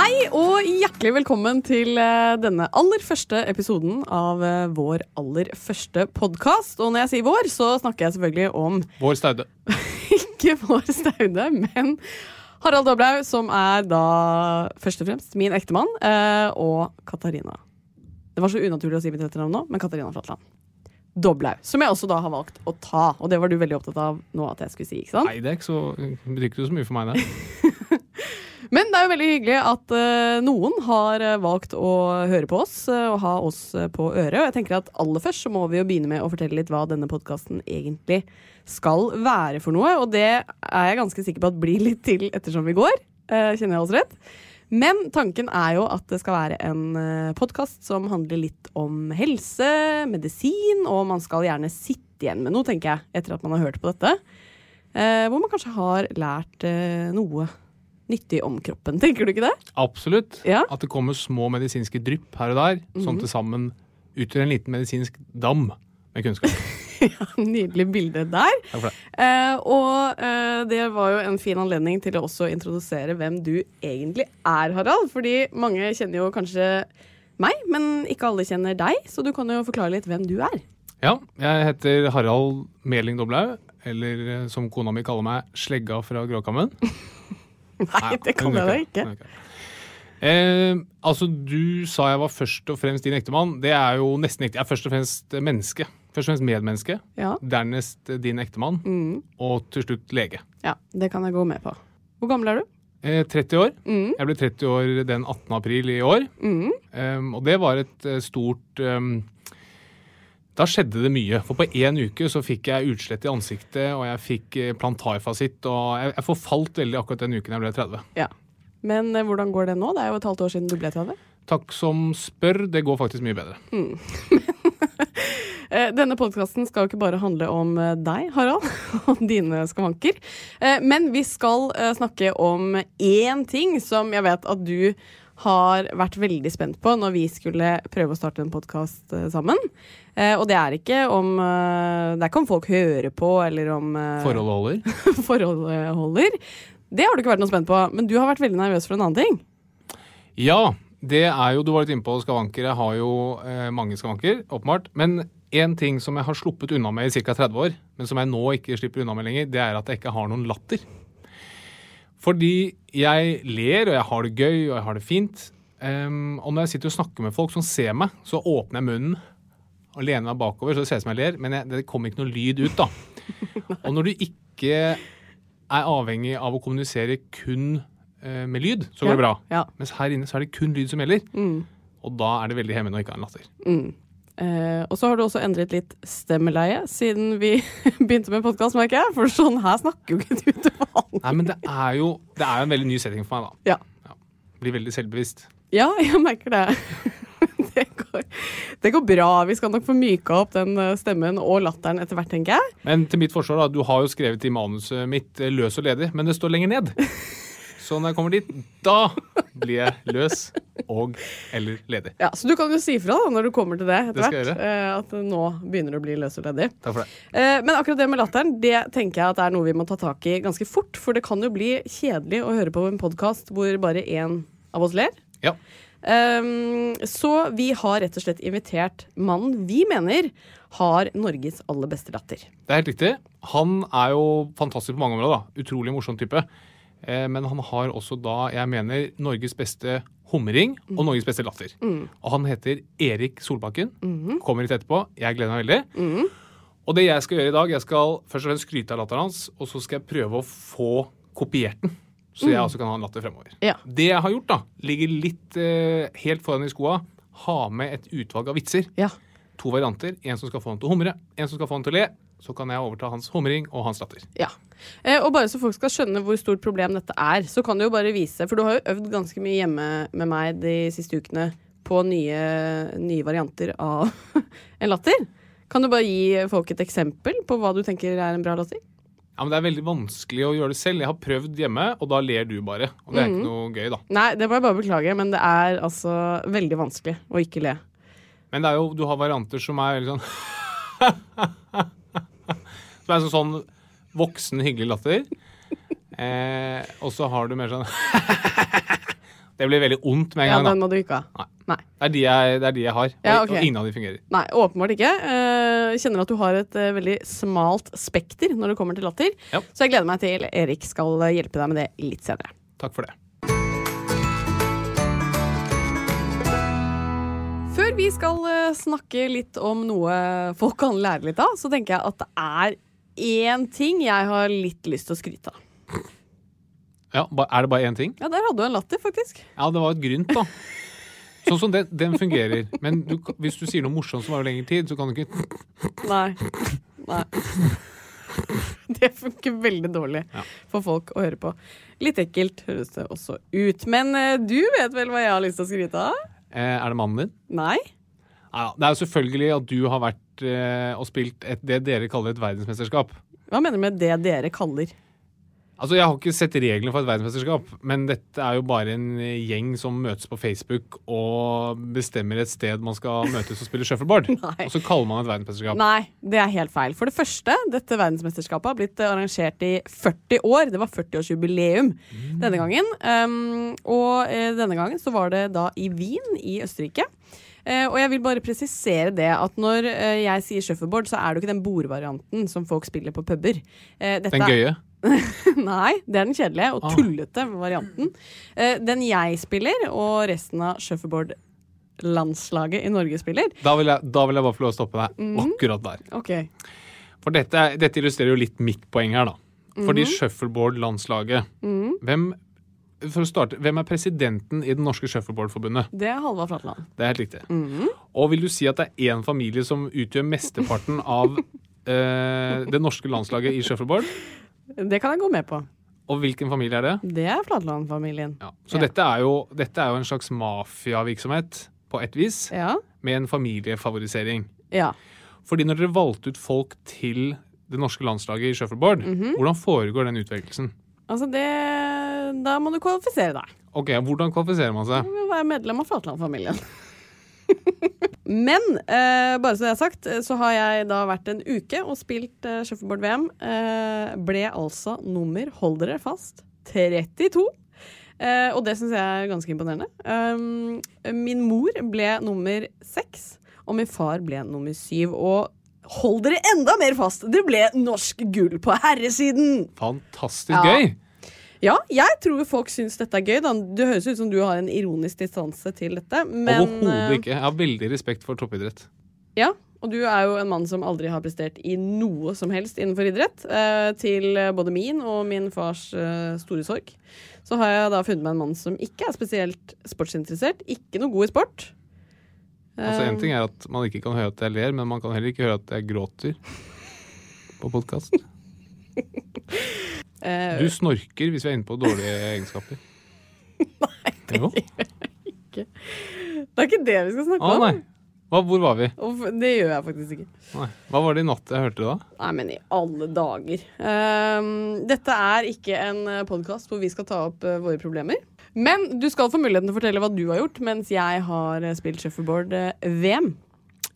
Hei og hjertelig velkommen til eh, denne aller første episoden av eh, vår aller første podkast. Og når jeg sier vår, så snakker jeg selvfølgelig om Vår Staude. ikke vår Staude, men Harald Doblaug, som er da først og fremst min ektemann, eh, og Katarina. Det var så unaturlig å si mitt etternavn nå, men Katarina Flatland. Doblaug. Som jeg også da har valgt å ta, og det var du veldig opptatt av nå at jeg skulle si, ikke sant? Nei, det er ikke så, betyr ikke så mye for meg, det. Men det er jo veldig hyggelig at uh, noen har eh, valgt å høre på oss uh, og ha oss på øret. Og jeg tenker at aller først så må vi jo begynne med å fortelle litt hva denne podkasten egentlig skal være for noe. Og det er jeg ganske sikker på at blir litt til ettersom vi går. Uh, kjenner jeg oss rett? Men tanken er jo at det skal være en podkast som handler litt om helse, medisin, og man skal gjerne sitte igjen med noe, tenker jeg, etter at man har hørt på dette. Hvor man kanskje har lært noe nyttig om kroppen. Tenker du ikke det? Absolutt. Ja. At det kommer små medisinske drypp her og der, som til sammen utgjør en liten medisinsk dam med kunnskap. ja, Nydelig bilde der. Takk for det. Eh, og eh, det var jo en fin anledning til å også introdusere hvem du egentlig er, Harald. Fordi mange kjenner jo kanskje meg, men ikke alle kjenner deg. Så du kan jo forklare litt hvem du er. Ja, jeg heter Harald Meling Doblaug, eller eh, som kona mi kaller meg, Slegga fra Gråkammen. Nei, det kan jeg da ikke. Eh, altså, du sa jeg var først og fremst din ektemann. Det er jo nesten riktig. Jeg er først og fremst menneske. Først og fremst medmenneske. Ja. Dernest din ektemann. Mm. Og til slutt lege. ja, det kan jeg gå med på. Hvor gammel er du? Eh, 30 år. Mm. Jeg ble 30 år den 18. april i år. Mm. Eh, og det var et eh, stort um, Da skjedde det mye. For på én uke så fikk jeg utslett i ansiktet, og jeg fikk eh, plantarfasitt, og jeg, jeg forfalt veldig akkurat den uken jeg ble 30. Ja. Men eh, hvordan går det nå? Det er jo et halvt år siden du ble 30. Takk som spør. Det går faktisk mye bedre. Mm. Denne podkasten skal jo ikke bare handle om eh, deg, Harald, og dine skavanker. Eh, Men vi skal eh, snakke om én ting som jeg vet at du har vært veldig spent på når vi skulle prøve å starte en podkast sammen. Eh, Og det er ikke om eh, Det er ikke om folk hører på, eller om eh, Forholdet holder. forholdet holder. Det har du ikke vært noe spent på, men du har vært veldig nervøs for en annen ting. Ja, det er jo Du var litt inne på skavanker. Jeg har jo eh, mange skavanker, åpenbart. Men én ting som jeg har sluppet unna med i ca. 30 år, men som jeg nå ikke slipper unna med lenger, det er at jeg ikke har noen latter. Fordi jeg ler, og jeg har det gøy, og jeg har det fint. Um, og når jeg sitter og snakker med folk som ser meg, så åpner jeg munnen og lener meg bakover, så det ser ut som jeg ler, men jeg, det kommer ikke noe lyd ut, da. og når du ikke er avhengig av å kommunisere kun uh, med lyd, så går det bra. Ja. Mens her inne så er det kun lyd som gjelder. Mm. Og da er det veldig hemmende å ikke ha en latter. Mm. Eh, og så har du også endret litt stemmeleie siden vi begynte med podkast, merker jeg. For sånn her snakker jo ikke du til vanlig. Nei, men det er jo det er en veldig ny setting for meg, da. Ja. Blir veldig selvbevisst. ja, jeg merker det. det, går, det går bra. Vi skal nok få myka opp den eh, stemmen og latteren etter hvert, tenker jeg. Men til mitt forsvar, da. Du har jo skrevet i manuset mitt eh, 'løs og ledig', men det står lenger ned. Så når jeg kommer dit, da blir jeg løs og eller ledig. Ja, Så du kan jo si fra da, når du kommer til det etter Det hvert. eh, At nå begynner du å bli løs og ledig. Takk for det. Eh, Men akkurat det med latteren det tenker jeg at er noe vi må ta tak i ganske fort. For det kan jo bli kjedelig å høre på en podkast hvor bare én av oss ler. Ja. Um, så vi har rett og slett invitert mannen vi mener har Norges aller beste latter. Det er helt riktig. Han er jo fantastisk på mange områder. da. Utrolig morsom type. Eh, men han har også da, jeg mener, Norges beste humring og Norges beste latter. Og han heter Erik Solbakken. Kommer litt etterpå. Jeg gleder meg veldig. Og det jeg skal gjøre i dag, jeg skal først og fremst skryte av latteren hans, og så skal jeg prøve å få kopiert den. Så jeg også kan ha en latter fremover. Ja. Det jeg har gjort, da, ligger litt eh, helt foran i skoa. Ha med et utvalg av vitser. Ja. To varianter. En som skal få han til å humre, en som skal få han til å le. Så kan jeg overta hans humring og hans latter. ja. Eh, og bare så folk skal skjønne hvor stort problem dette er, så kan du jo bare vise For du har jo øvd ganske mye hjemme med meg de siste ukene på nye, nye varianter av en latter. Kan du bare gi folk et eksempel på hva du tenker er en bra latter? Ja, men Det er veldig vanskelig å gjøre det selv. Jeg har prøvd hjemme, og da ler du bare. Og det er ikke noe gøy, da. Nei, det må jeg bare beklage, men det er altså veldig vanskelig å ikke le. Men det er jo, du har varianter som er veldig sånn Som er sånn, sånn voksen, hyggelig latter. Eh, og så har du mer sånn Det blir veldig ondt med en gang, Ja, den må du ikke ha. Nei. Det er de jeg, det er de jeg har, Ja, okay. og ingen av de fungerer. Nei, åpenbart ikke. Eh, kjenner at du har et eh, veldig smalt spekter når det kommer til latter. Ja. Så jeg gleder meg til Erik skal eh, hjelpe deg med det litt senere. Takk for det. Før vi skal snakke litt om noe folk kan lære litt av, så tenker jeg at det er én ting jeg har litt lyst til å skryte av. Ja, Er det bare én ting? Ja, der hadde du en latter, faktisk. Ja, det var et grynt, da. Sånn som den, den fungerer. Men du, hvis du sier noe morsomt som varer lengre tid, så kan du ikke Nei. Nei. Det funker veldig dårlig Ja. for folk å høre på. Litt ekkelt høres det også ut. Men eh, du vet vel hva jeg har lyst til å skryte av? eh, Er det mannen din? Nei? Ja, det er jo selvfølgelig at du har vært eh, og spilt et, det dere kaller et verdensmesterskap. Hva mener du med det dere kaller? Altså, Jeg har ikke sett reglene for et verdensmesterskap, men dette er jo bare en gjeng som møtes på Facebook og bestemmer et sted man skal møtes og spille shuffleboard. Og så kaller man det et verdensmesterskap. Nei, det er helt feil. For det første, dette verdensmesterskapet har blitt eh, arrangert i 40 år. Det var 40-årsjubileum denne gangen. Um, og eh, denne gangen så var det da i Wien i Østerrike. Eh, og jeg vil bare presisere det at når eh, jeg sier shuffleboard, så er det jo ikke den bordvarianten som folk spiller på puber. Eh, dette Den gøye. Nei, det er den kjedelige og Ah. tullete varianten. Eh, den jeg spiller, og resten av shuffleboard-landslaget i Norge spiller. Da vil, jeg, da vil jeg bare få lov å stoppe deg Mhm. akkurat der. OK. For dette, dette illustrerer jo litt mitt poeng her, da. Fordi Mhm. shuffleboard-landslaget hvem, For å starte, hvem er presidenten i det norske shuffleboardforbundet? Det er Halvard Flatland. Det er helt riktig. Og vil du si at det er én familie som utgjør mesteparten av eh, det norske landslaget i shuffleboard? Det kan jeg gå med på. Og hvilken familie er det? Det er Flatland-familien. Ja. Så Ja. Dette, er jo, dette er jo en slags mafiavirksomhet på et vis, Ja. med en familiefavorisering. ja. Fordi når dere valgte ut folk til det norske landslaget i shuffleboard, Mhm. hvordan foregår den utvelgelsen? Altså, det Da må du kvalifisere deg. Ok, Hvordan kvalifiserer man seg? Du må være medlem av Flatland-familien. Men eh, bare så det er sagt, eh, så har jeg da vært en uke og spilt eh, shuffleboard-VM. Eh, ble altså nummer, hold dere fast, 32. Eh, og det syns jeg er ganske imponerende. Um, min mor ble nummer seks, og min far ble nummer syv. Og hold dere enda mer fast, det ble norsk gull på herresiden! Fantastisk Ja. gøy! Ja, jeg tror folk syns dette er gøy. Da. Det høres ut som du har en ironisk distanse til dette. Men Overhodet eh, ikke. Jeg har veldig respekt for toppidrett. Ja, og du er jo en mann som aldri har prestert i noe som helst innenfor idrett. Eh, til både min og min fars eh, store sorg. Så har jeg da funnet meg en mann som ikke er spesielt sportsinteressert. Ikke noe god i sport. Altså En Eh, ting er at man ikke kan høre at jeg ler, men man kan heller ikke høre at jeg gråter på podkast. eh, Du snorker hvis vi er inne på dårlige egenskaper. Nei, det gjør jeg ikke. det er ikke det vi skal snakke ah, om. nei. Hva, hvor var vi? Det gjør jeg faktisk ikke. Nei. Hva var det i natt jeg hørte da? Nei, men i alle dager. Um, dette er ikke en podkast hvor vi skal ta opp uh, våre problemer. Men du skal få muligheten til å fortelle hva du har gjort mens jeg har eh, spilt shuffleboard-VM.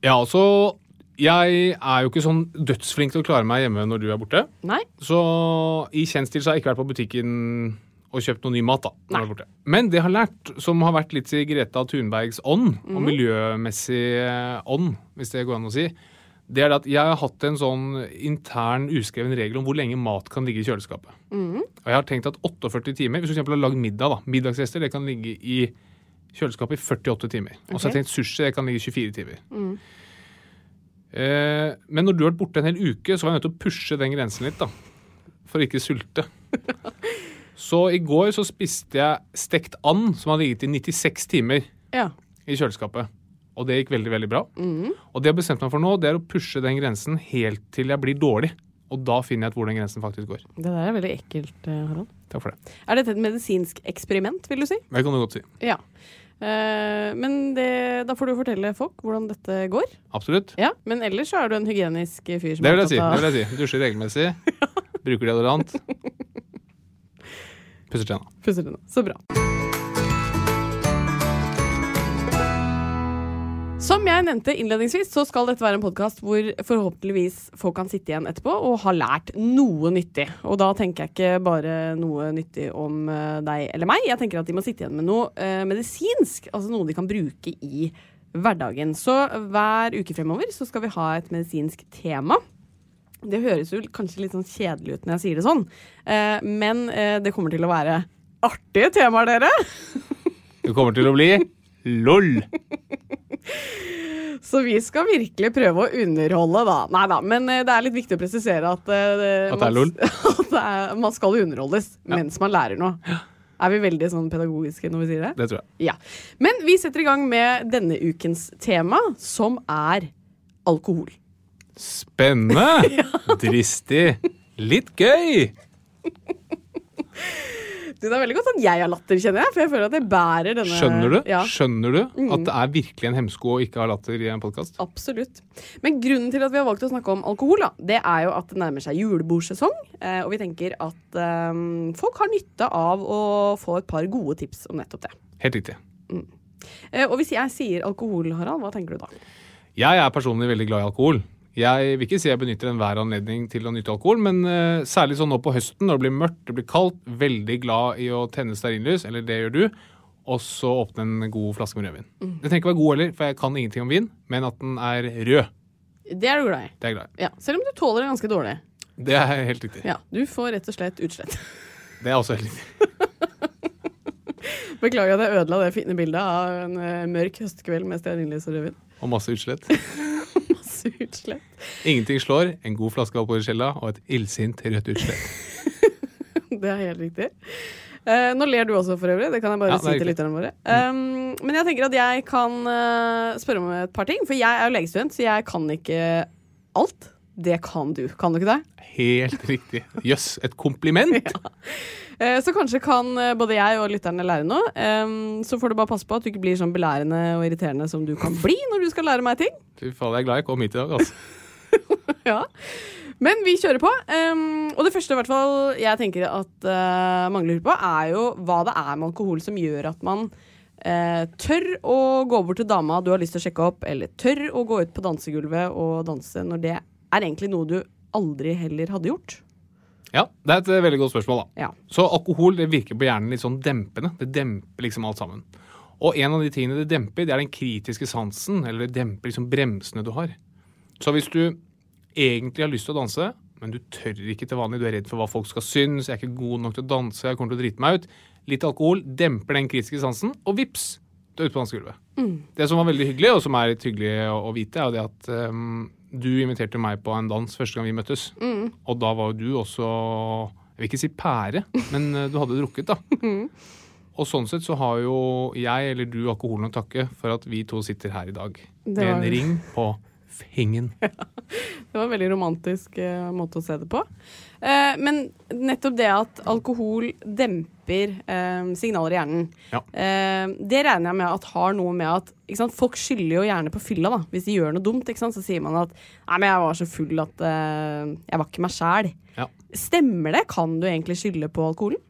Ja, altså Jeg er jo ikke sånn dødsflink til å klare meg hjemme når du er borte. Nei? Så i kjent stil så har jeg ikke vært på butikken og kjøpt noe ny mat. da. når Nei. er borte. Men det jeg har lært, som har vært litt i Greta Thunbergs ånd, og Mhm. miljømessig eh, ånd, hvis det går an å si, det er at jeg har hatt en sånn intern uskreven regel om hvor lenge mat kan ligge i kjøleskapet. Mhm. Og jeg har tenkt at 48 timer, hvis du eksempel har lagd middag, da, middagsrester, det kan ligge i kjøleskapet i 48 timer. Og så har jeg tenkt sushi, det kan ligge i 24 timer. Eh, men når du har vært borte en hel uke, så var jeg nødt til å pushe den grensen litt, da. For å ikke sulte. Så i går så spiste jeg stekt and som hadde ligget i 96 timer Ja. i kjøleskapet. Og det gikk veldig, veldig bra. Og det jeg har bestemt meg for nå, det er å pushe den grensen helt til jeg blir dårlig. Og da finner jeg ut hvor den grensen faktisk går. Det der er veldig ekkelt, eh, Harald. Takk for det. Er dette et medisinsk eksperiment, vil du si? Det kan du godt si. Ja. Eh, men det, da får du fortelle folk hvordan dette går. Absolutt. Ja, Men ellers så er du en hygienisk fyr som Det vil jeg si. det vil jeg si. Dusjer regelmessig. Bruker deodorant. Pusser tenna. Pusser tenna. Så bra. Som jeg nevnte innledningsvis, så skal dette være en podkast hvor forhåpentligvis folk kan sitte igjen etterpå og ha lært noe nyttig. Og da tenker jeg ikke bare noe nyttig om eh, deg eller meg. Jeg tenker at de må sitte igjen med noe eh, medisinsk, altså noe de kan bruke i hverdagen. Så hver uke fremover så skal vi ha et medisinsk tema. Det høres jo kanskje litt sånn kjedelig ut når jeg sier det sånn, eh, men eh, det kommer til å være artige temaer, dere. Det kommer til å bli LOL. Så vi skal virkelig prøve å underholde, da. Nei da, men eh, det er litt viktig å presisere at, uh, At det man- at er, man skal underholdes underholdes mens man lærer noe. Er vi veldig sånn pedagogiske når vi sier det? Det tror jeg. Ja. Men vi setter i gang med denne ukens tema, som er alkohol. Spennende! Dristig. Litt gøy! Er veldig godt at jeg har latter, kjenner jeg, for jeg føler at jeg bærer denne Skjønner du? Ja. Skjønner du at det er virkelig en hemsko å ikke ha latter i en podkast? Absolutt. Men grunnen til at vi har valgt å snakke om alkohol, da, det er jo at det nærmer seg julebordsesong. Eh, og vi tenker at um, folk har nytte av å få et par gode tips om nettopp det. Helt riktig. Mm. og hvis jeg sier alkohol, Harald, hva tenker du da? Jeg er personlig veldig glad i alkohol. Jeg vil ikke si jeg benytter enhver anledning til å nyte alkohol, men uh, særlig sånn nå på høsten når det blir mørkt, det blir kaldt, veldig glad i å tenne stearinlys, eller det gjør du, og så åpne en god flaske med rødvin. Den trenger ikke være god heller, for jeg kan ingenting om vin, men at den er rød, Det er du glad i. det er glad i. Ja, Selv om du tåler det ganske dårlig. Det er helt riktig. Ja, Du får rett og slett utslett. Det er også helt riktig. Beklager at jeg ødela det fine bildet av en eh, mørk høstkveld med stearinlys og rødvin. Og masse utslett. Utslett. Ingenting slår en god flaske Valpolicella og et illsint rødt utslett. Det er helt riktig. Uh, nå ler du også, for øvrig. Det kan jeg bare Ja, si til lytterne våre. Um, men jeg tenker at jeg kan uh, spørre om et par ting. For jeg er jo legestudent, så jeg kan ikke alt. Det kan du. Kan du ikke det? Helt riktig. Jøss, et kompliment! Eh, så kanskje kan eh, både jeg og lytterne lære noe. Så får du bare passe på at du ikke blir sånn belærende og irriterende som du kan bli når du skal lære meg ting. Fy faen, jeg er glad jeg kom hit i dag, altså. Ja. Men vi kjører på. Um, og det første i hvert fall jeg tenker at uh, mange lurer på, er jo hva det er med alkohol som gjør at man uh, tør å gå bort til dama du har lyst til å sjekke opp, eller tør å gå ut på dansegulvet og danse når det er egentlig noe du aldri heller hadde gjort. Ja, det er et eh, veldig godt spørsmål, da. Ja. Så alkohol det virker på hjernen litt sånn dempende. Det demper liksom alt sammen. Og en av de tingene det demper, det er den kritiske sansen, eller det demper liksom bremsene du har. Så hvis du egentlig har lyst til å danse, men du tør ikke til vanlig, du er redd for hva folk skal synes, jeg er ikke god nok til å danse, jeg kommer til å drite meg ut, litt alkohol demper den kritiske sansen, og vips, du er ute på dansegulvet. Det som var veldig hyggelig, og som er litt hyggelig å, å vite, er jo det at ehm, du inviterte meg på en dans første gang vi møttes. Og da var jo du også Jeg vil ikke si pære, men eh, du hadde drukket, da. Og sånn sett så har jo jeg eller du alkoholen å takke for at vi to sitter her i dag. Det Med en ring på fingen. Det var en veldig romantisk eh, måte å se det på. Eh, men nettopp det at alkohol demper eh, signaler i hjernen, Ja. eh, det regner jeg med at har noe med at sant? Folk skylder jo gjerne på fylla. da Hvis de gjør noe dumt, sant? så sier man at Nei, men jeg var så full at eh, jeg var ikke meg sjæl. Ja. Stemmer det? Kan du egentlig skylde på alkoholen?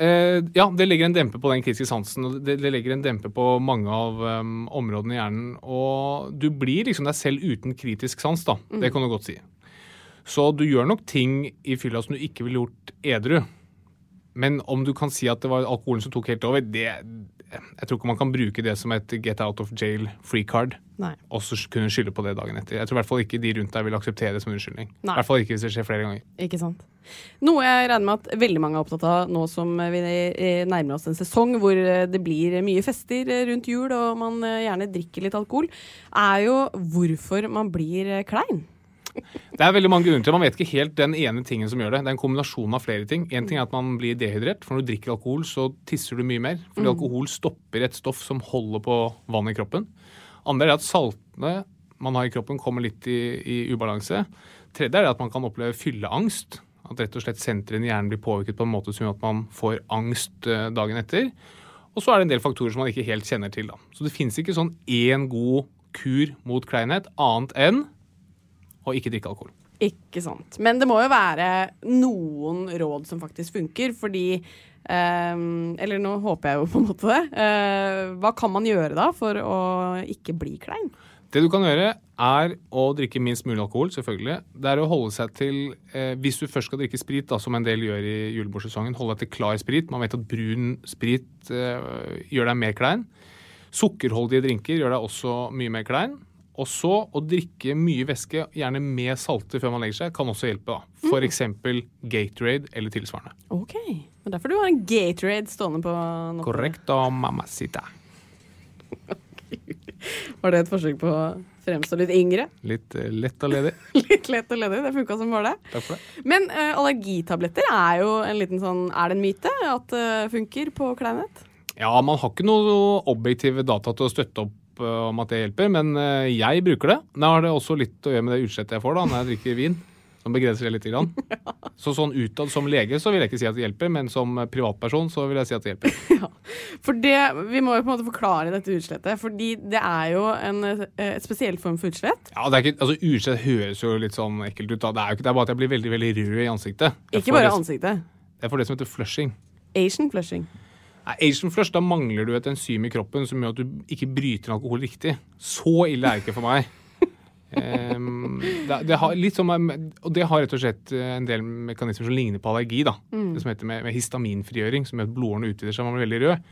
Eh, ja, det legger en dempe på den kritiske sansen. og Det, det legger en dempe på mange av um, områdene i hjernen. Og du blir liksom deg selv uten kritisk sans, da. Det kan du godt si. Så du gjør nok ting i fylla som du ikke ville gjort edru. Men om du kan si at det var alkoholen som tok helt over, det Jeg tror ikke man kan bruke det som et get out of jail free card. Nei. Og så kunne skylde på det dagen etter. Jeg tror i hvert fall ikke de rundt deg vil akseptere det som unnskyldning. I hvert fall ikke hvis det skjer flere ganger. Ikke sant. Noe jeg regner med at veldig mange er opptatt av nå som vi nærmer oss en sesong hvor det blir mye fester rundt jul og man gjerne drikker litt alkohol, er jo hvorfor man blir klein. Det er veldig mange grunner til. Man vet ikke helt den ene tingen som gjør det. Det er en kombinasjon av flere ting. En ting er at man blir dehydrert. For når du drikker alkohol, så tisser du mye mer. Fordi alkohol stopper et stoff som holder på vann i kroppen. Andre er at saltene man har i kroppen, kommer litt i, i ubalanse. Tredje er at man kan oppleve fylleangst. At rett og slett sentrene i hjernen blir påvirket på en måte som gjør at man får angst eh, dagen etter. Og så er det en del faktorer som man ikke helt kjenner til. Da. Så det fins ikke sånn én god kur mot kleinhet, annet enn å ikke drikke alkohol. Ikke sant. Men det må jo være noen råd som faktisk funker, fordi eh, Eller nå håper jeg jo på en måte det. Eh, hva kan man gjøre da for å ikke bli klein? Det du kan gjøre, er å drikke minst mulig alkohol, selvfølgelig. Det er å holde seg til eh, Hvis du først skal drikke sprit, da, som en del gjør i julebordsesongen, holde deg til klar sprit. Man vet at brun sprit eh, gjør deg mer klein. Sukkerholdige drinker gjør deg også mye mer klein. Og så å drikke mye væske, gjerne med salter før man legger seg, kan også hjelpe. da. For eksempel Gatorade eller tilsvarende. OK. Men derfor du har en Gatorade stående på noe. Korrekt og mamacita. Var det et forsøk på å fremstå litt yngre? Litt uh, lett og ledig. Litt lett og ledig. Det funka som bare det. Takk for det. Men uh, allergitabletter er jo en liten sånn Er det en myte at det funker på kleinhet? Ja, man har ikke noe objektive data til å støtte opp eh, om at det hjelper, men eh, jeg bruker det. Da har det også litt å gjøre med det utslettet jeg får da, når jeg drikker vin. Som begrenser det litt. Grann. Så sånn utad som lege så vil jeg ikke si at det hjelper, men som privatperson så vil jeg si at det hjelper. For det, Vi må jo på en måte forklare dette utslettet. Fordi det er jo en eh, et spesiell form for utslett. Ja, det er ikke, altså Utslett høres jo litt sånn ekkelt ut. da. Det er jo ikke det er bare at jeg blir veldig veldig rød i ansiktet. Jeg Ikke bare det- ansiktet. Jeg får det som heter flushing. Asian flushing. Asian flush, da mangler du et enzym i kroppen som gjør at du ikke bryter alkohol riktig. Så ille er det ikke for meg. um, det, det har litt som, og det har rett og slett eh, en del mekanismer som ligner på allergi. da. Det som heter med, med histaminfrigjøring, som gjør at blodårene utvider seg. Man blir veldig rød.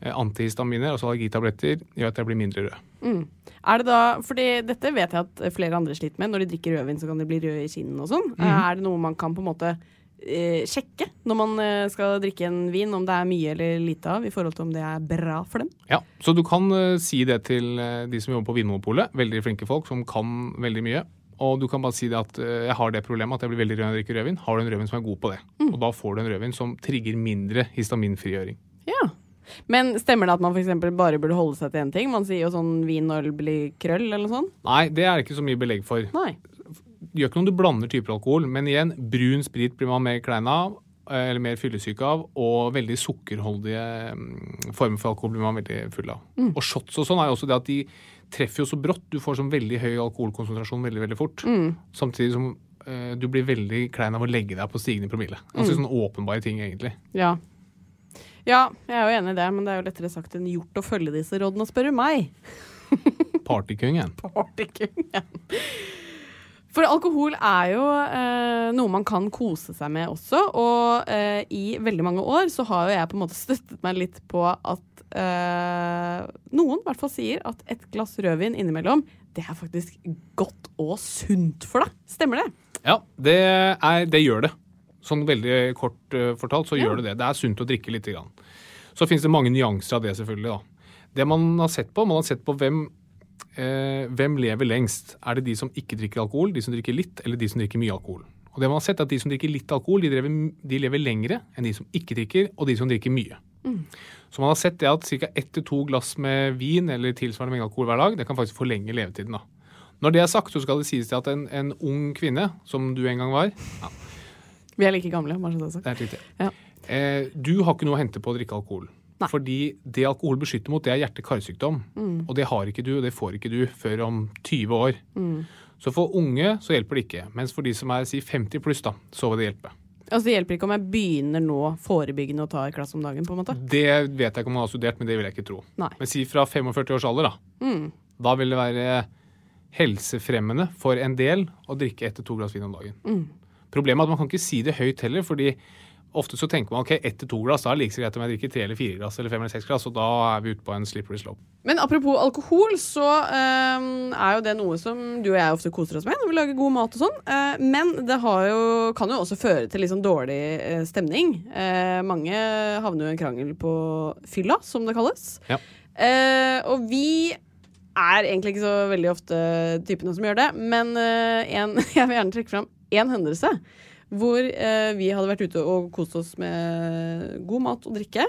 Eh, Antihistaminer, altså allergitabletter, gjør at jeg blir mindre rød. Er det da, fordi Dette vet jeg at flere andre sliter med. Når de drikker rødvin, så kan de bli røde i kinnene og sånn. Er det noe man kan på en måte eh, sjekke når man eh, skal drikke en vin, om det er mye eller lite av, i forhold til om det er bra for dem? Ja, Så du kan eh, si det til eh, de som jobber på Vinmonopolet. Veldig flinke folk som kan veldig mye. Og du kan bare si det at jeg har det problemet at jeg blir veldig rød når jeg drikker rødvin. Har du en rødvin som er god på det? Og da får du en rødvin som trigger mindre histaminfrigjøring. Ja. Men stemmer det at man for bare burde holde seg til én ting? Man sier jo sånn vin og øl blir krøll, eller noe sånt. Nei, det er ikke så mye belegg for. Nei. Gjør ikke noe om du blander typer alkohol, men igjen, brun sprit blir man mer klein av, eh, eller mer fyllesyk av, og veldig sukkerholdige mm, former for alkohol blir man veldig full av. Og shots og sånn er jo også det at de treffer jo så brått. Du får sånn veldig høy alkoholkonsentrasjon veldig, veldig fort. Samtidig som eh, du blir veldig klein av å legge deg på stigende promille. Ganske sånn åpenbare ting, egentlig. Ja. Ja, jeg er jo enig i det, men det er jo lettere sagt enn gjort å følge disse rådene, spør du meg. Partykungen. Partykungen. For alkohol er jo eh, noe man kan kose seg med også. Og eh, i veldig mange år så har jo jeg på en måte støttet meg litt på at eh, noen i hvert fall sier at et glass rødvin innimellom, det er faktisk godt og sunt for deg. Stemmer det? Ja, det, er, det gjør det. Sånn veldig kort eh, fortalt så Ja. gjør det det. Det er sunt å drikke lite grann. Så finnes det mange nyanser av det, selvfølgelig. da. Det man har sett på, man har sett på hvem, eh, hvem lever lengst. Er det de som ikke drikker alkohol, de som drikker litt, eller de som drikker mye alkohol? Og det man har sett er at De som drikker litt alkohol, de, drever, de lever lengre enn de som ikke drikker, og de som drikker mye. Så man har sett det at ca. ett til to glass med vin eller tilsvarende mengde alkohol hver dag, det kan faktisk forlenge levetiden. da. Når det er sagt, så skal det sies til at en, en ung kvinne, som du en gang var Vi er like gamle, bare så det er sagt. Det er. Ja. Eh, du har ikke noe å hente på å drikke alkohol. Nei. Fordi det alkohol beskytter mot, det er hjerte-karsykdom. Mm. Og det har ikke du, og det får ikke du før om 20 år. Mm. Så for unge så hjelper det ikke. Mens for de som er si 50 pluss, da, så vil det hjelpe. Altså, det hjelper ikke om jeg begynner nå forebyggende å ta et glass om dagen, på en måte. Det vet jeg ikke om man har studert, men det vil jeg ikke tro. Nei. Men si fra 45 års alder, da. Mm. Da vil det være helsefremmende for en del å drikke ett til to glass vin om dagen. Mm. Problemet er at man kan ikke si det høyt heller, fordi ofte så tenker man ok, ett til to glass, da er det like greit om jeg drikker tre eller fire glass eller fem eller seks glass, og da er vi ute på en slippery slope. Men apropos alkohol, så eh, er jo det noe som du og jeg ofte koser oss med når vi lager god mat og sånn. uh, men det har jo, kan jo også føre til litt sånn dårlig uh, stemning. Uh, mange havner jo i en krangel på fylla, som det kalles. Ja. Og vi er egentlig ikke så veldig ofte typene som gjør det, men en, jeg vil gjerne trekke fram én hendelse. Hvor eh, vi hadde vært ute og kost oss med god mat og drikke.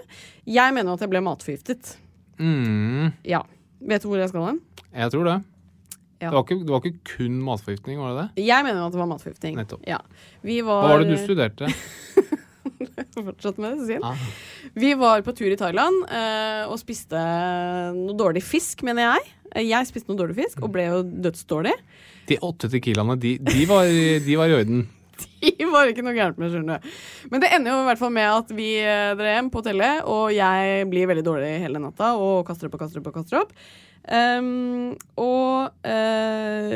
Jeg mener at jeg ble matforgiftet. Mm, Ja. Vet du hvor jeg skal hen? jeg tror det. Ja. Det, var ikke, det var ikke kun matforgiftning, var det det? Jeg mener at det var matforgiftning. Nettopp. Ja. Vi var, Hva var det du studerte? Fortsatt med Cecil. Ah. Vi var på tur i Thailand eh, og spiste noe dårlig fisk, mener jeg. Eh, Jeg spiste noe dårlig fisk og ble jo dødsdårlig. De åtte tequilaene, de, de, var, de var i orden. De var ikke noe gærent med, skjønner du. Men det ender jo i hvert fall med at vi eh, drar hjem på hotellet, og jeg blir veldig dårlig hele natta og kaster opp og kaster opp og kaster opp. Um, og uh,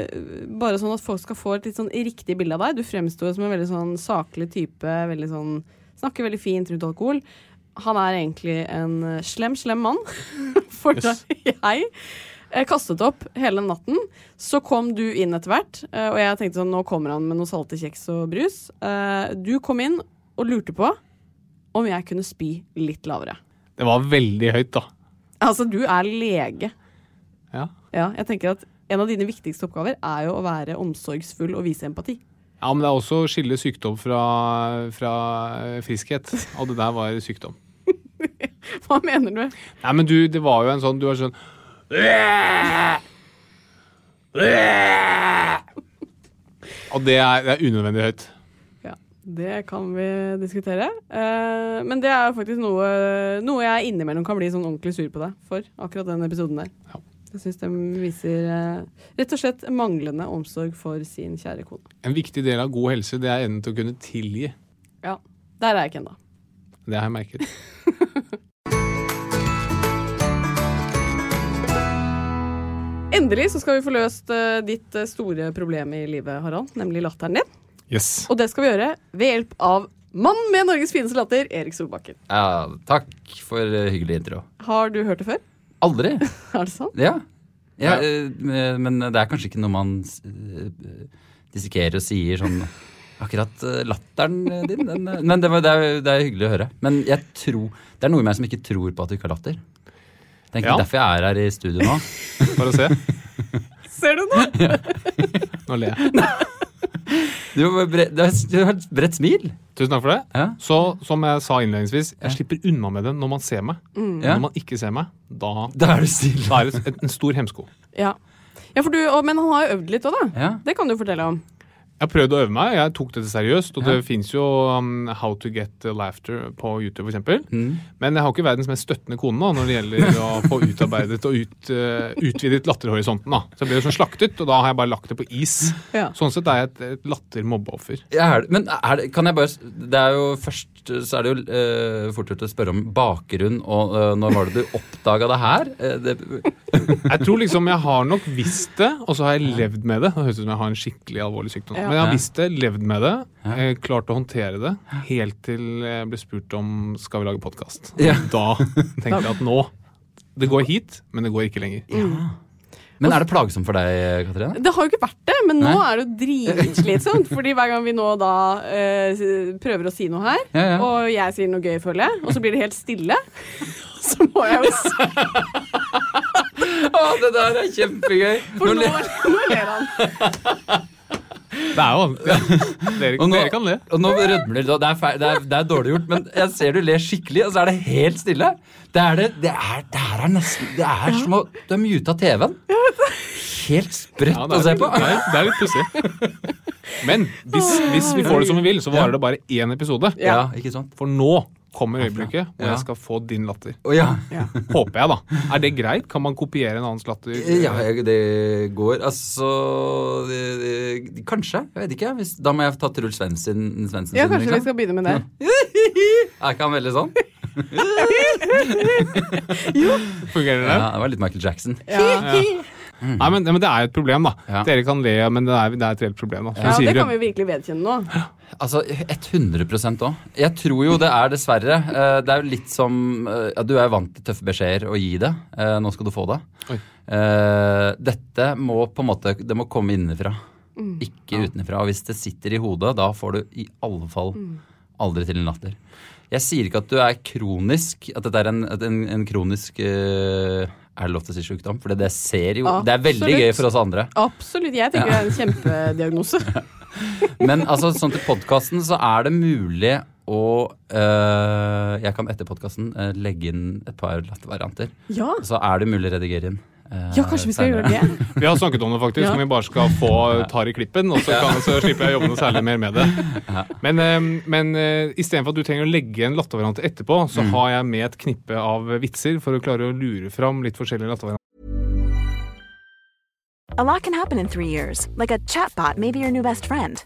bare sånn at folk skal få et litt sånn riktig bilde av deg. Du fremstår som en veldig sånn saklig type, veldig sånn Snakker veldig fint rundt alkohol. Han er egentlig en slem, slem mann. For yes. deg, jeg kastet opp hele natten, så kom du inn etter hvert. eh, Og jeg tenkte sånn, nå kommer han med noe salte kjeks og brus. Eh, Du kom inn og lurte på om jeg kunne spy litt lavere. Det var veldig høyt, da. Altså, du er lege. Ja. Ja, jeg tenker at en av dine viktigste oppgaver er jo å være omsorgsfull og vise empati. ja, men det er også å skille sykdom fra, fra friskhet. Og det der var sykdom. Hva mener du? Nei, men du, det var jo en sånn Du var sånn Og det er, det er unødvendig høyt. Ja, det kan vi diskutere. Eh, men det er faktisk noe, noe jeg innimellom kan bli sånn ordentlig sur på deg for. Akkurat den episoden der. Ja. Jeg syns den viser eh, rett og slett manglende omsorg for sin kjære kone. En viktig del av god helse det er evnen til å kunne tilgi. Ja, Der er jeg ikke ennå. Det har jeg merket. Endelig så skal vi få løst uh, ditt eh, store problem i livet, Harald. Nemlig latteren din. Yes. Og det skal vi gjøre ved hjelp av mannen med Norges fineste latter, Erik Solbakken. Ja, takk for eh, hyggelig intro. Har du hørt det før? Aldri. Er det sant? Ja. ja, Ja. Men det er kanskje ikke noe man dissekerer og sier sånn Akkurat latteren din, den Men det, var, det, er, det er hyggelig å høre. Men jeg tror Det er noe i meg som ikke tror på at du ikke har latter. Det er egentlig Ja. derfor jeg er her i studio nå. Bare se. Ser du nå? Nå ler jeg. Du har, bre, du har, du har et bredt smil. Tusen takk for det. Ja. Så som jeg sa innledningsvis, jeg slipper unna med det når man ser meg. Ja. Når man ikke ser meg, da, Da er du stille. da er det en, en stor hemsko. Ja. ja for du, og, men han har jo øvd litt òg, da. Ja. Det kan du fortelle om. Jeg har prøvd å øve meg, jeg tok dette seriøst. Og Ja. det fins jo um, How to get laughter på YouTube, f.eks. Mm. Men jeg har ikke verdens mest støttende kone da, når det gjelder å få utarbeidet og ut, uh, utvidet latterhorisonten. da. Så jeg ble jo sånn slaktet, og da har jeg bare lagt det på is. Ja. Sånn sett er jeg et, et latter-mobbeoffer. Ja, men er det, kan jeg bare Det er jo først så er det jo uh, fort gjort å spørre om bakgrunn, og uh, når var det du oppdaga det her? Uh, det, Jeg tror liksom jeg har nok visst det, og så har jeg levd med det. Det høres ut som jeg har en skikkelig alvorlig sykdom. Ja. Men jeg har visst det, levd med det, Ja. eh, klart å håndtere det, helt til jeg ble spurt om skal vi lage podkast. Ja. Da tenkte jeg at nå Det går hit, men det går ikke lenger. Ja. men er det plagsomt for deg, Katrine? Det har jo ikke vært det, men nå Nei. er det jo dritslitsomt. Fordi hver gang vi nå da eh, prøver å si noe her, Ja, ja. og jeg sier noe gøy, føler jeg, og så blir det helt stille, så må jeg jo si Å, det der er kjempegøy! For nå, nå ler han. Det er jo Dere, nå, dere kan le. og nå rødmer du. Det det, det er dårlig gjort, men jeg ser du ler skikkelig, og så er det helt stille. Det er det, det er, det er nesten Det er som å Du har muta TV-en. Helt sprøtt Ja, å se på. det, er, det er litt pussig. Men hvis, hvis vi får det som vi vil, så varer det bare én episode. Ja, ikke sant? For nå kommer øyeblikket hvor Ja. jeg skal få din latter. Oh, ja. Håper jeg, da. Er det greit? Kan man kopiere en annens latter? Ja, det går Altså det, det, Kanskje. Jeg vet ikke. Hvis, da må jeg ta Truls Svendsen. Ja, sin, kanskje vi liksom. skal begynne med det. Er ikke han veldig sånn? Fungerer det? Ja, det var litt Michael Jackson. Ja. Nei, men, men det er jo et problem, da. Ja. Dere kan le, men det er, det er et reelt problem. da. Ja, det kan vi virkelig vedkjenne nå. Altså 100 òg. Jeg tror jo det er dessverre eh, Det er jo litt som eh, ja, Du er jo vant til tøffe beskjeder og gi det. Eh, Nå skal du få det. Oi. Eh, Dette må på en måte Det må komme innenfra. Ikke utenfra. Og hvis det sitter i hodet, da får du i alle fall aldri til en latter. Jeg sier ikke at du er kronisk, at dette er en, en, en kronisk eh, Er det lov til å si sjukdom? For det ser jo Det er veldig gøy for oss andre. Absolutt. Jeg tenker det er en kjempediagnose. Men altså, sånn til podkasten så er det mulig å øh, Jeg kan etter podkasten legge inn et par lattervarianter. Ja. Så er det mulig å redigere inn. Øh, ja, kanskje vi skal senere. gjøre det. Vi har snakket om det, faktisk. Ja. Om vi bare skal få tar i klippen, og så, kan, så slipper jeg å jobbe noe særlig mer med det. Men, eh, men eh, istedenfor at du trenger å legge en lattervariant etterpå, så Mm. har jeg med et knippe av vitser for å klare å lure fram litt forskjellige lattervarianter. A lot can happen in three years, like a chatbot may be your new best friend.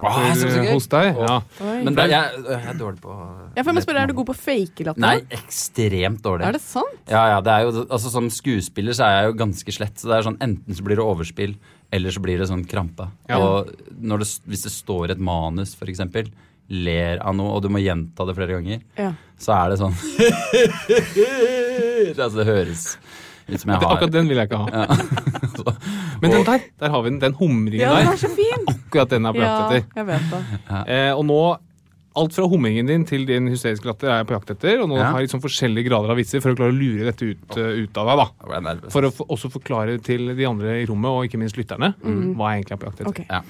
Åh, så, så gøy. Hos deg? Ja. Men det, jeg, jeg er dårlig på Jeg må spørre, Er du god på fake latter? Nei, ekstremt dårlig. Er det sant? Ja, ja, det er jo, altså Som skuespiller så er jeg jo ganske slett. Så det er sånn Enten så blir det overspill, eller så blir det sånn krampe. Ja. Og når det, hvis det står et manus, for eksempel, ler av noe, og du må gjenta det flere ganger, Ja. så er det sånn Altså, det høres ut som jeg har akkurat den vil jeg ikke ha. Så- Men den der, der har vi den. Den humringen Ja, den er så fin! Akkurat den er på jakt etter. Ja, jeg vet det. Eh, og nå Alt fra hummingen din til din hysteriske latter er jeg på jakt etter. Og nå Ja. har jeg sånn forskjellige grader av vitser for å klare å lure dette ut, eh, ut av deg. da. For å for, også forklare til de andre i rommet, og ikke minst lytterne, hva jeg egentlig er på jakt etter. Ok. Ja.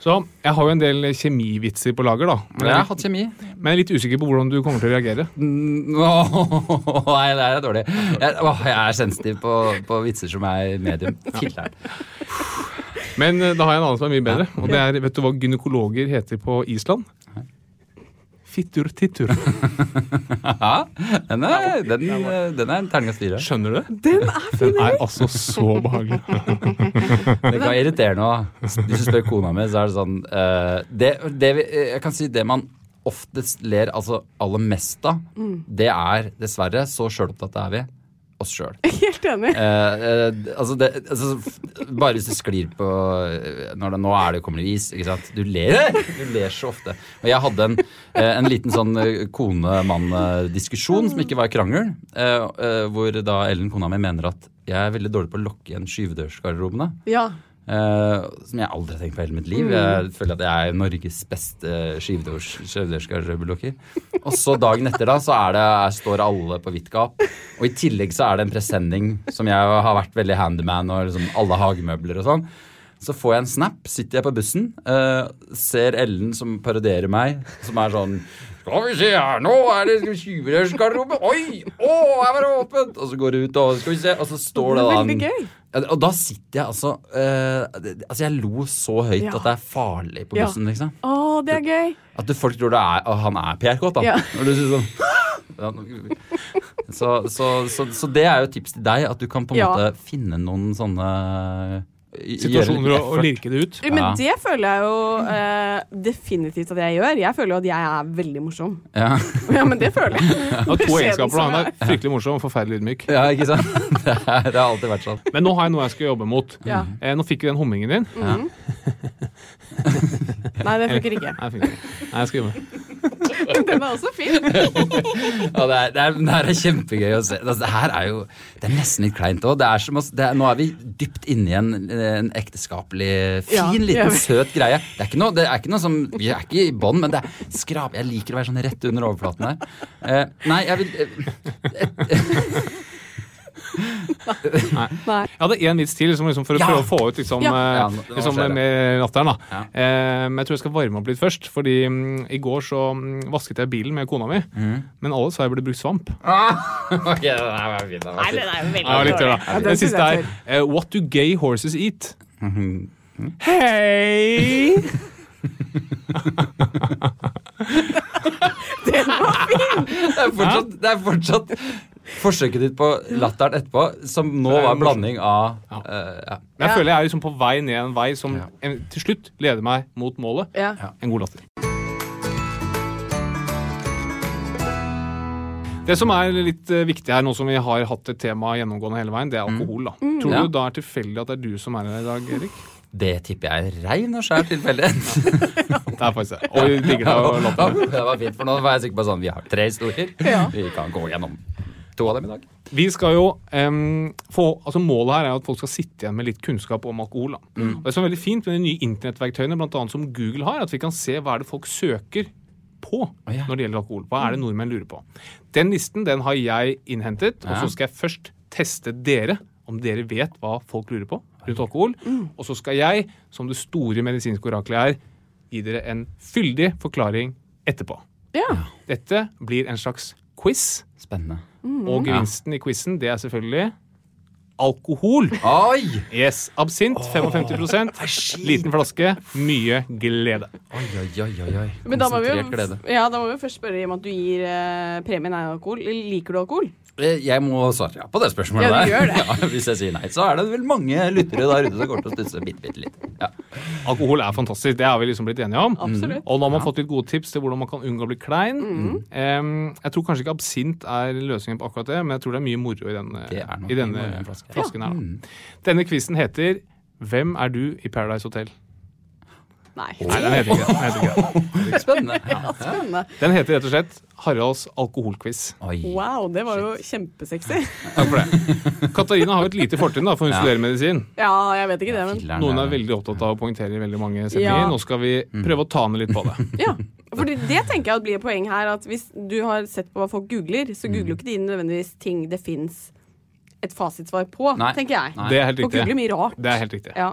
Så jeg har jo en del kjemivitser på lager, da. Men Jeg jeg, har hatt kjemi. men jeg er litt usikker på hvordan du kommer til å reagere. Åh, Nei, det er dårlig. Jeg, åh, jeg er sensitiv på, på vitser som er medium. Filler'n. Men eh, da har jeg en annen som er mye bedre. Og det er, vet du hva gynekologer heter på Island? Fittur tittur. Ja, den er, den, den er en terningkast fire. Skjønner du det? Den er fin! Den er altså så behagelig. Det kan irritere noe. Hvis du spør kona mi, så er det sånn uh, det, det Jeg kan si det man oftest ler altså aller mest av, det er dessverre, så sjølopptatt er vi, oss sjøl. Helt enig. Eh, eh, altså det, altså, bare hvis du sklir på eh, når det, Nå er det kommer det is, ikke sant. Du ler, du ler så ofte. Og jeg hadde en, eh, en liten sånn eh, kone-mann-diskusjon som ikke var krangel, eh, hvor da Ellen, kona mi, mener at jeg er veldig dårlig på å lokke igjen skyvedørsgarderobene. Ja. Eh, som jeg aldri har tenkt på i hele mitt liv. Jeg føler at jeg er Norges beste skivdørskarblokker. Og så dagen etter da, så er det, står alle på vidt gap. Og i tillegg så er det en presenning som jeg har vært veldig handyman og liksom alle hagemøbler og sånn. Så får jeg en snap, sitter jeg på bussen, uh, ser Ellen som parodierer meg, som er sånn Skal vi se her, nå er det tjuvedørsgarderobe. Oi! Å, her var det åpent! Og så går det ut, og skal vi se, og så står det da en- Og da sitter jeg altså eh, Altså, jeg lo så høyt Ja. at det er farlig på Ja. bussen, liksom. Å, det er gøy. At du, folk tror det er, at han er PR-kåt, da. Ja. Når du sier sånn så, så, så, så det er jo et tips til deg, at du kan på en Ja. måte finne noen sånne Situasjoner og, og lirke det ut. Men Ja. det føler jeg jo uh, definitivt at jeg gjør. Jeg føler jo at jeg er veldig morsom. Ja. Ja, men det føler jeg. Han to egenskaper. Han er fryktelig morsom og forferdelig ydmyk. ja, ikke sant? Det, er, det har alltid vært sånn. Men nå har jeg noe jeg skal jobbe mot. Ja. Eh, nå fikk vi den hummingen din. Ja. Nei, det funker ikke. Nei, jeg. Nei, jeg skal jobbe. Den er også fin. Ja, det, er, det, er, det er kjempegøy å se. Altså, det her er jo Det er nesten litt kleint òg. Nå er vi dypt inne i en, en ekteskapelig fin, Ja, liten, søt greie. Det er ikke noe, det er ikke noe som Vi er ikke i bånn, men det er skrap. Jeg liker å være sånn rett under overflaten her. Uh, nei, jeg vil eh, Nei. Jeg hadde én vits til liksom, liksom, for å Ja! prøve å få ut liksom, Ja. eh, liksom, med latteren. da. Ja. Eh, men jeg tror jeg skal varme opp litt først. Fordi um, i går så mm, vasket jeg bilen med kona mi. Mm. Men alle sa jeg burde brukt svamp. Ok, okay, den er jo den siste er eh, What do gay horses eat? Mhm. Hei! Den var fin! Det er fortsatt, det er fortsatt forsøket ditt på latteren etterpå, som nå er var en blanding av Ja. Uh, ja. Men jeg Ja. føler jeg er liksom på vei ned en vei som Ja. en, til slutt leder meg mot målet. Ja. En god latter. Det som er litt eh, viktig her, nå som vi har hatt et tema gjennomgående hele veien, det er alkohol. da. Tror Ja. du da er tilfeldig at det er du som er her i dag, Erik? Det tipper jeg er rein og skjær tilfeldighet. Det er faktisk det. Og vi digger deg å Ja, det var fint, for nå var jeg sikker på sånn Vi har tre historier. Ja. Vi kan gå gjennom to av dem i dag. Vi skal jo um, få, altså Målet her er at folk skal sitte igjen med litt kunnskap om alkohol. da. Og Det som er veldig fint med de nye internettverktøyene blant annet som Google har, at vi kan se hva er det folk søker på oh, ja. når det gjelder alkohol. Hva er det nordmenn lurer på? Den listen den har jeg innhentet, og så skal jeg først teste dere om dere vet hva folk lurer på rundt alkohol. Og så skal jeg, som det store medisinske oraklet er, gi dere en fyldig forklaring etterpå. Ja. Dette blir en slags quiz. Spennende. Og gevinsten i quizen, det er selvfølgelig alkohol. Oi! Yes, Absint 55% liten flaske, mye glede. Oi, oi, oi, oi, oi. Men da må, vi Konsentrert glede. jo, ja, da må vi jo først spørre i og med at du gir eh, premien er alkohol. Liker du alkohol? Eh, Jeg må svare ja på det spørsmålet Ja, du der. gjør det. Ja, hvis jeg sier nei, så er det vel mange lyttere der ute som kommer til å stusse bitte, bitte litt. Ja. Alkohol er fantastisk, det har vi liksom blitt enige om. Absolutt. Og nå har man fått litt gode tips til hvordan man kan unngå å bli klein. Em, jeg tror kanskje ikke absint er løsningen på akkurat det, men jeg tror det er mye moro i denne, i denne flasken her. Da. Denne quizen heter Hvem er du i Paradise Hotel? Nei. Nei, den heter ikke det. Den heter, ikke det. Spennende. Spennende. Den heter rett og slett Haralds alkoholquiz. Wow, det var jo kjempesexy. Takk for det. Katarina har jo et lite fortrinn, da, for hun Ja. studerer medisin. Ja, jeg vet ikke det, men Filler'n, Noen er veldig opptatt av å poengtere i veldig mange setninger. Ja. Nå skal vi prøve å ta ned litt på det. Ja, fordi det tenker jeg blir et poeng her. At hvis du har sett på hva folk googler, så googler jo ikke de nødvendigvis ting det fins et fasitsvar på, Nei. tenker jeg. Nei. Det er helt Folk googler riktig. mye rart. Det er helt riktig. Ja.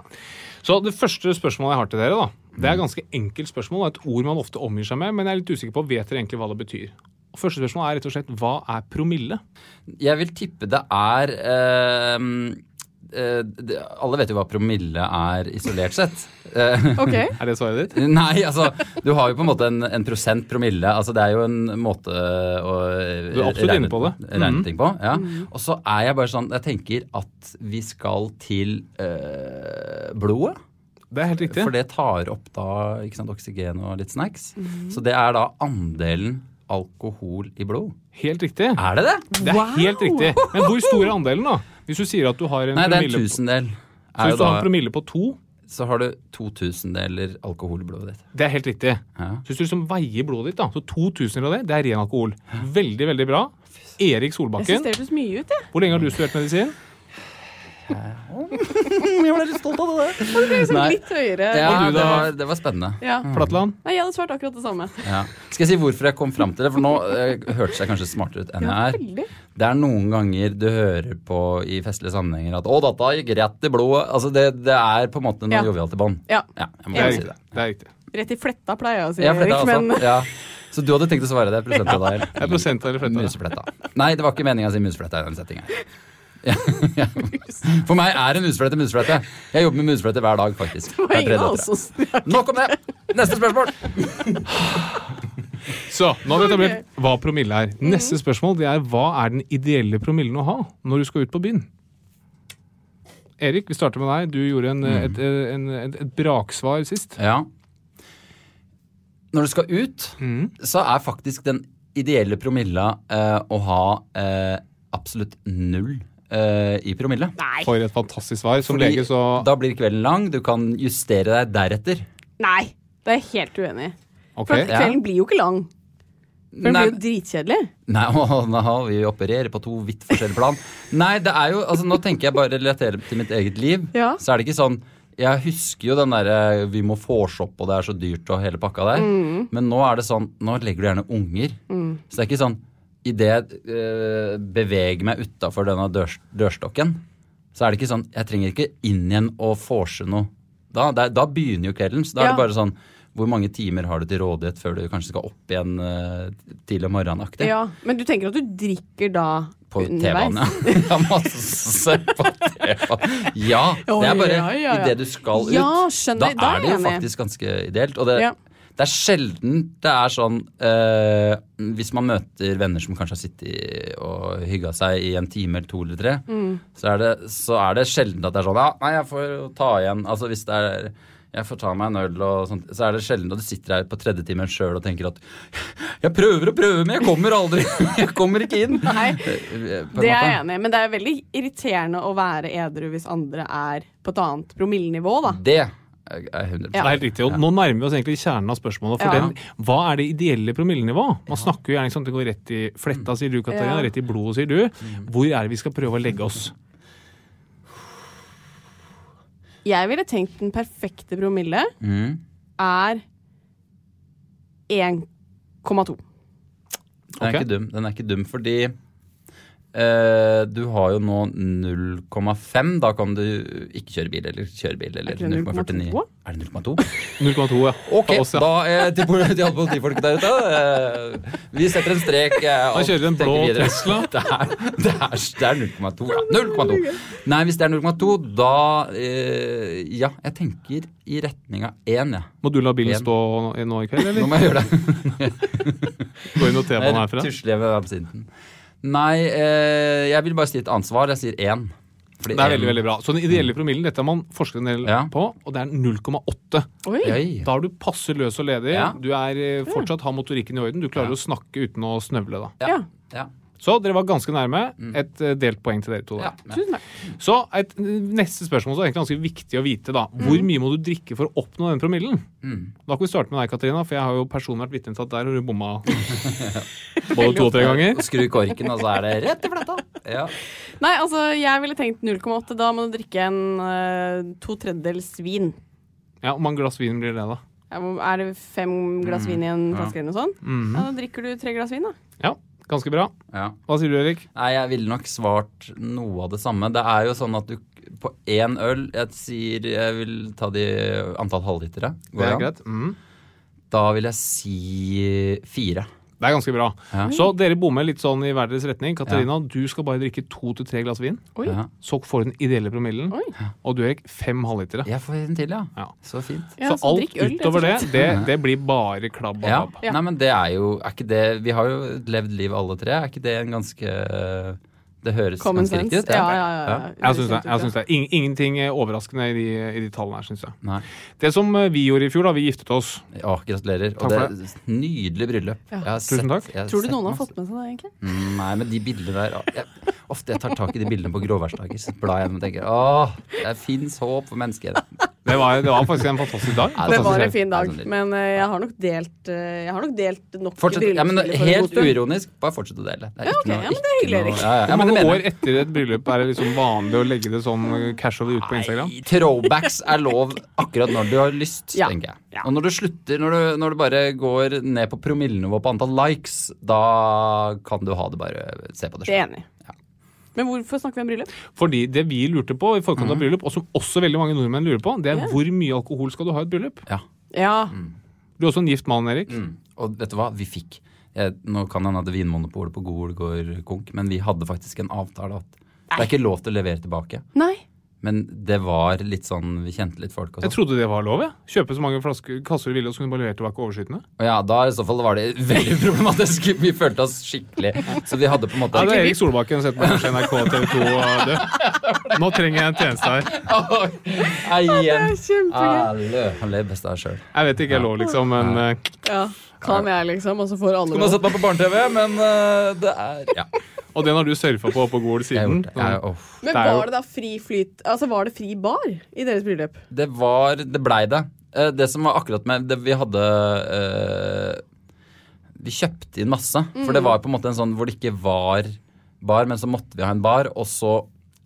Så det første spørsmålet jeg har til dere, da, det er et ganske enkelt spørsmål. Et ord man ofte omgir seg med, men jeg er litt usikker på vet dere egentlig hva det betyr. Første spørsmål er rett og slett hva er promille? Jeg vil tippe det er øh, eh, det, Alle vet jo hva promille er isolert sett. Ok. Er det svaret ditt? Nei, altså Du har jo på en måte en, en prosent promille. Altså Det er jo en måte å eh, Du er absolutt inne på det. regne Mhm. ting på. Ja. Og så er jeg bare sånn Jeg tenker at vi skal til eh, blodet. Det er helt riktig. For det tar opp da ikke sant, oksygen og litt snacks. Så det er da andelen alkohol i blod. Helt riktig. Er det det? Det er helt riktig. Men hvor stor er andelen, da? Hvis du sier at du har en Nei, det er en tusendel. Så hvis du har en promille på to, så har du to tusendeler alkohol i blodet ditt. det er helt riktig. Ja. Så hvis du liksom veier blodet ditt, da, så 2000 av det, det er ren alkohol. Veldig, veldig bra. Erik Solbakken. Jeg synes det hørtes mye ut, jeg. hvor lenge har du studert medisin? Jeg ble litt stolt av det der. Liksom Nei. litt høyere. Ja, Og du det da? var, det var spennende. Ja. Flatland? Nei, jeg hadde svart akkurat det samme. Ja. Skal jeg si hvorfor jeg kom fram til det? For nå eh, hørtes jeg kanskje smartere ut enn Ja, jeg er. veldig. Det er noen ganger du hører på i festlige sammenhenger at 'Å, dette gikk rett i blodet'. Altså, det, det er på en måte noe Ja. jovialt i bånn. Ja. Ja, jeg må Det er bare si riktig. det. Det er riktig. Rett i fletta, pleier jeg å si, Ja, fletta, Erik, er men altså, ja. Så du hadde tenkt å svare det? Det er prosent eller fletta. Musefletta. Nei, det var ikke meninga å si musefletta i den settinga. Ja, ja. For meg er en museflette museflette. Jeg jobber med museflette hver dag, faktisk. Nok om det! Neste spørsmål. Så, nå har vi etablert hva promille er. Neste spørsmål det er hva er den ideelle promillen å ha når du skal ut på byen? Erik, vi starter med deg. Du gjorde en, et, en, et, et braksvar sist. Ja. Når du skal ut, Mm. så er faktisk den ideelle promilla eh, å ha eh, absolutt null eh, i promille. Nei. For et fantastisk svar. Som Fordi lege så Da blir kvelden lang. Du kan justere deg deretter. Nei. Det er jeg helt uenig i. Okay. For kvelden Ja. blir jo ikke lang. For den blir jo dritkjedelig. nei, å, nå, vi opererer på to vidt forskjellige plan. Nei, det er jo altså Nå tenker jeg bare relatere til mitt eget liv. Ja. Så er det ikke sånn Jeg husker jo den derre vi må vorse-opp, og det er så dyrt og hele pakka der. Mm. Men nå er det sånn Nå legger du gjerne unger. Så det er ikke sånn Idet jeg øh, beveger meg utafor denne dør, dørstokken, så er det ikke sånn Jeg trenger ikke inn igjen og vorse noe. Da, da, da begynner jo kvelden. Så da er det bare sånn Hvor mange timer har du til rådighet før du kanskje skal opp igjen øh, tidlig om morgenen? aktig? Ja. Men du tenker at du drikker da På? T-banen, ja. ja. Masse på T-banen. Ja, det er bare Ja, ja, ja. idet du skal ut. Ja, skjønner. Da er det jo faktisk ganske ideelt. Og det, Ja. Det er sjelden det er sånn eh, Hvis man møter venner som kanskje har sittet og hygga seg i en time eller to eller tre, Mm. så, er det, så er det sjelden at det er sånn Ja, nei, jeg får ta igjen Altså hvis det er jeg får ta meg en øl, og sånt, så er det sjelden at du sitter her på tredje timen sjøl og tenker at jeg prøver og prøver, men jeg kommer aldri. Jeg kommer ikke inn. Nei, det er jeg enig i. Men det er veldig irriterende å være edru hvis andre er på et annet promillenivå, da. Det er 100 Det er helt riktig. Og nå nærmer vi oss egentlig kjernen av spørsmålet. For Ja. den, hva er det ideelle promillenivået? Man snakker jo gjerne sånn at det går rett i fletta, sier du, Katarina. Ja. Rett i blodet, sier du. Hvor er det vi skal prøve å legge oss? Jeg ville tenkt den perfekte promille Mm. er 1,2. Den er okay. ikke dum. Den er ikke dum fordi eh, du har jo nå 0,5. Da kan du ikke kjøre bil eller kjøre bil. Eller Er det 0,49. 0,2? Er det 0,2? 0,2, ja. Ok, oss, ja. da eh, til, alle politifolk der ute. eh, vi setter en strek. Han og kjører vi en blå videre. Tesla. Det er, er, er 0,2. Ja, 0,2. Nei, hvis det er 0,2, da eh, Ja, jeg tenker i retning av 1, jeg. Må du la bilen 1. stå nå i kveld, Nå må jeg gjøre det. Gå inn og te banen herfra. Tusler jeg med absinten. Nei, eh, jeg vil bare si et annet svar. Jeg sier én. Fordi Det er en- veldig veldig bra. Så den ideelle promillen dette har man forsket en del Ja. på, og det er 0,8. Oi! Oi. Da er du passe løs og ledig. Ja. Du er eh, fortsatt har motorikken i orden. Du klarer Ja. å snakke uten å snøvle. da. Ja. Ja. Ja. Så dere var ganske nærme. Et eh, delt poeng til dere to. Ja. der. Så et neste spørsmål så er egentlig ganske viktig å vite. da. Hvor mye må du drikke for å oppnå den promillen? Mm. Da kan vi starte med deg, Katarina, for jeg har jo personlig vært vitne til at der har du bomma både to og tre ganger. Skru korken, og så er det rett i fletta. Ja. Nei, altså, jeg ville tenkt 0,8. Da må du drikke en uh, to tredjedels vin. Ja, Hvor mange glass vin blir det, da? Ja, Er det fem glass vin i en flaske eller noe sånt? Mhm. Ja, da drikker du tre glass vin, da. Ja, ganske bra. ja. Hva sier du, Erik? Nei, jeg ville nok svart noe av det samme. Det er jo sånn at du på én øl Jeg sier jeg vil ta de antall halvlitere. Går Det er greit. Mm. Da vil jeg si fire. Det er ganske bra. Ja. Så dere bommer litt sånn i hver deres retning. Katarina, du skal bare drikke to til tre glass vin. Oi. Så får du den ideelle promillen. Oi. Og du, Erik, fem halvlitere. Jeg får en til, ja. Ja. Så fint. Ja, så alt øl, utover det, det, det blir bare klabb og Ja. klabb. Ja. Nei, men det er jo Er ikke det Vi har jo levd liv alle tre. Er ikke det en ganske Det høres Common ganske sense. riktig ut? Ja, ja, ja. ja. Jeg syns det. jeg synes det. In ingenting er overraskende i de, i de tallene her, syns jeg. Nei. Det som eh, vi gjorde i fjor, da vi giftet oss Ja, gratulerer. Takk Og det er Nydelig bryllup. Tusen takk. jeg Tror du noen har fått med seg det, egentlig? Mm, Nei, men de bildene der jeg, Ofte jeg tar tak i de bildene på gråværsdager, så blar jeg gjennom og tenker åh, det fins håp for menneskeheten. Det var, det var faktisk en fantastisk dag. Ja, Det Fantastisk var en fin dag, men eh, jeg har nok delt eh, Jeg har nok delt nok Fortsett, ja, men helt uironisk, bare fortsett å dele. Det er Ja, ikke ok. noe, Ja, men det er hyggelig, Erik. Ja, mange år etter et bryllup er det liksom vanlig å legge det sånn casually ut på Instagram? Nei, Throwbacks er lov akkurat når du har lyst, Ja. tenker jeg. Ja. Og når du slutter, når du, når du bare går ned på promillenivå på antall likes, da kan du ha det bare Se på det Det er enig. Men hvorfor snakker vi om bryllup? Fordi det vi lurte på i forkant Mhm. av bryllup, og som også veldig mange nordmenn lurer på, det er Ja. hvor mye alkohol skal du ha i et bryllup? Ja. Ja. Du er også en gift mann, Erik. Mm. Og vet du hva, vi fikk jeg, Nå kan han hende at Vinmonopolet på Gol går konk, men vi hadde faktisk en avtale at det er ikke lov til å levere tilbake. Nei. Men det var litt sånn Vi kjente litt folk og Jeg sånn. trodde det var lov. jeg. Kjøpe så mange flasker, kasser du ville, og så kunne du bare levere tilbake overskytende. Og ja, da i så fall var det veldig problematisk. Vi følte oss skikkelig Så vi hadde på en måte Ja, det er Erik Solbakken sett på kanskje NRK TV 2. og du. Nå trenger jeg en tjeneste her. Nei, igjen. Kjempegøy. Alle, Han ler best av seg sjøl. Jeg vet ikke er lov, liksom, men eh, Ja. Kan jeg, liksom? Og så får alle Kunne ha lov. sett meg på barne-TV, men eh, det er Ja, Og den har du surfa på på Gol siden. Jeg, oh. Men var det da fri flyt Altså var det fri bar i deres bryllup? Det var Det blei det. Eh, Det som var akkurat med det Vi hadde eh, Vi kjøpte inn masse. For det var på en måte en sånn hvor det ikke var bar, men så måtte vi ha en bar, og så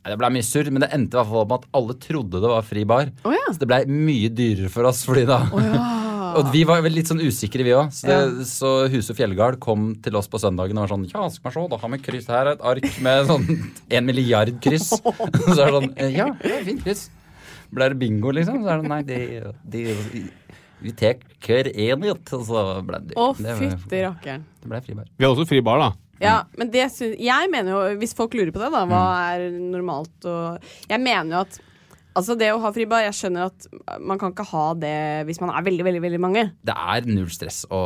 Det blei mye surr, men det endte i hvert fall med at alle trodde det var fri bar. Oh, ja. Så det blei mye dyrere for oss, fordi da Og vi var litt sånn usikre, vi òg. Så, det- så Huset Fjellgard kom til oss på søndagen og var sånn Ja, skal vi se, da har vi kryss her, et ark med sånn en milliard kryss. så er det sånn «Eh, Ja, det er fint kryss. Ble det bingo, liksom? Så er det nei, det, det Vi tar hver enhet, og så ble det Å, fytti rakkeren. Det ble fribar. Vi har også fri bar, da. Ja, men det syns Jeg mener jo, hvis folk lurer på det, da, hva er normalt og Jeg mener jo at Altså, det å ha fribar, jeg skjønner at man kan ikke ha det hvis man er veldig, veldig, veldig mange. Det er null stress å,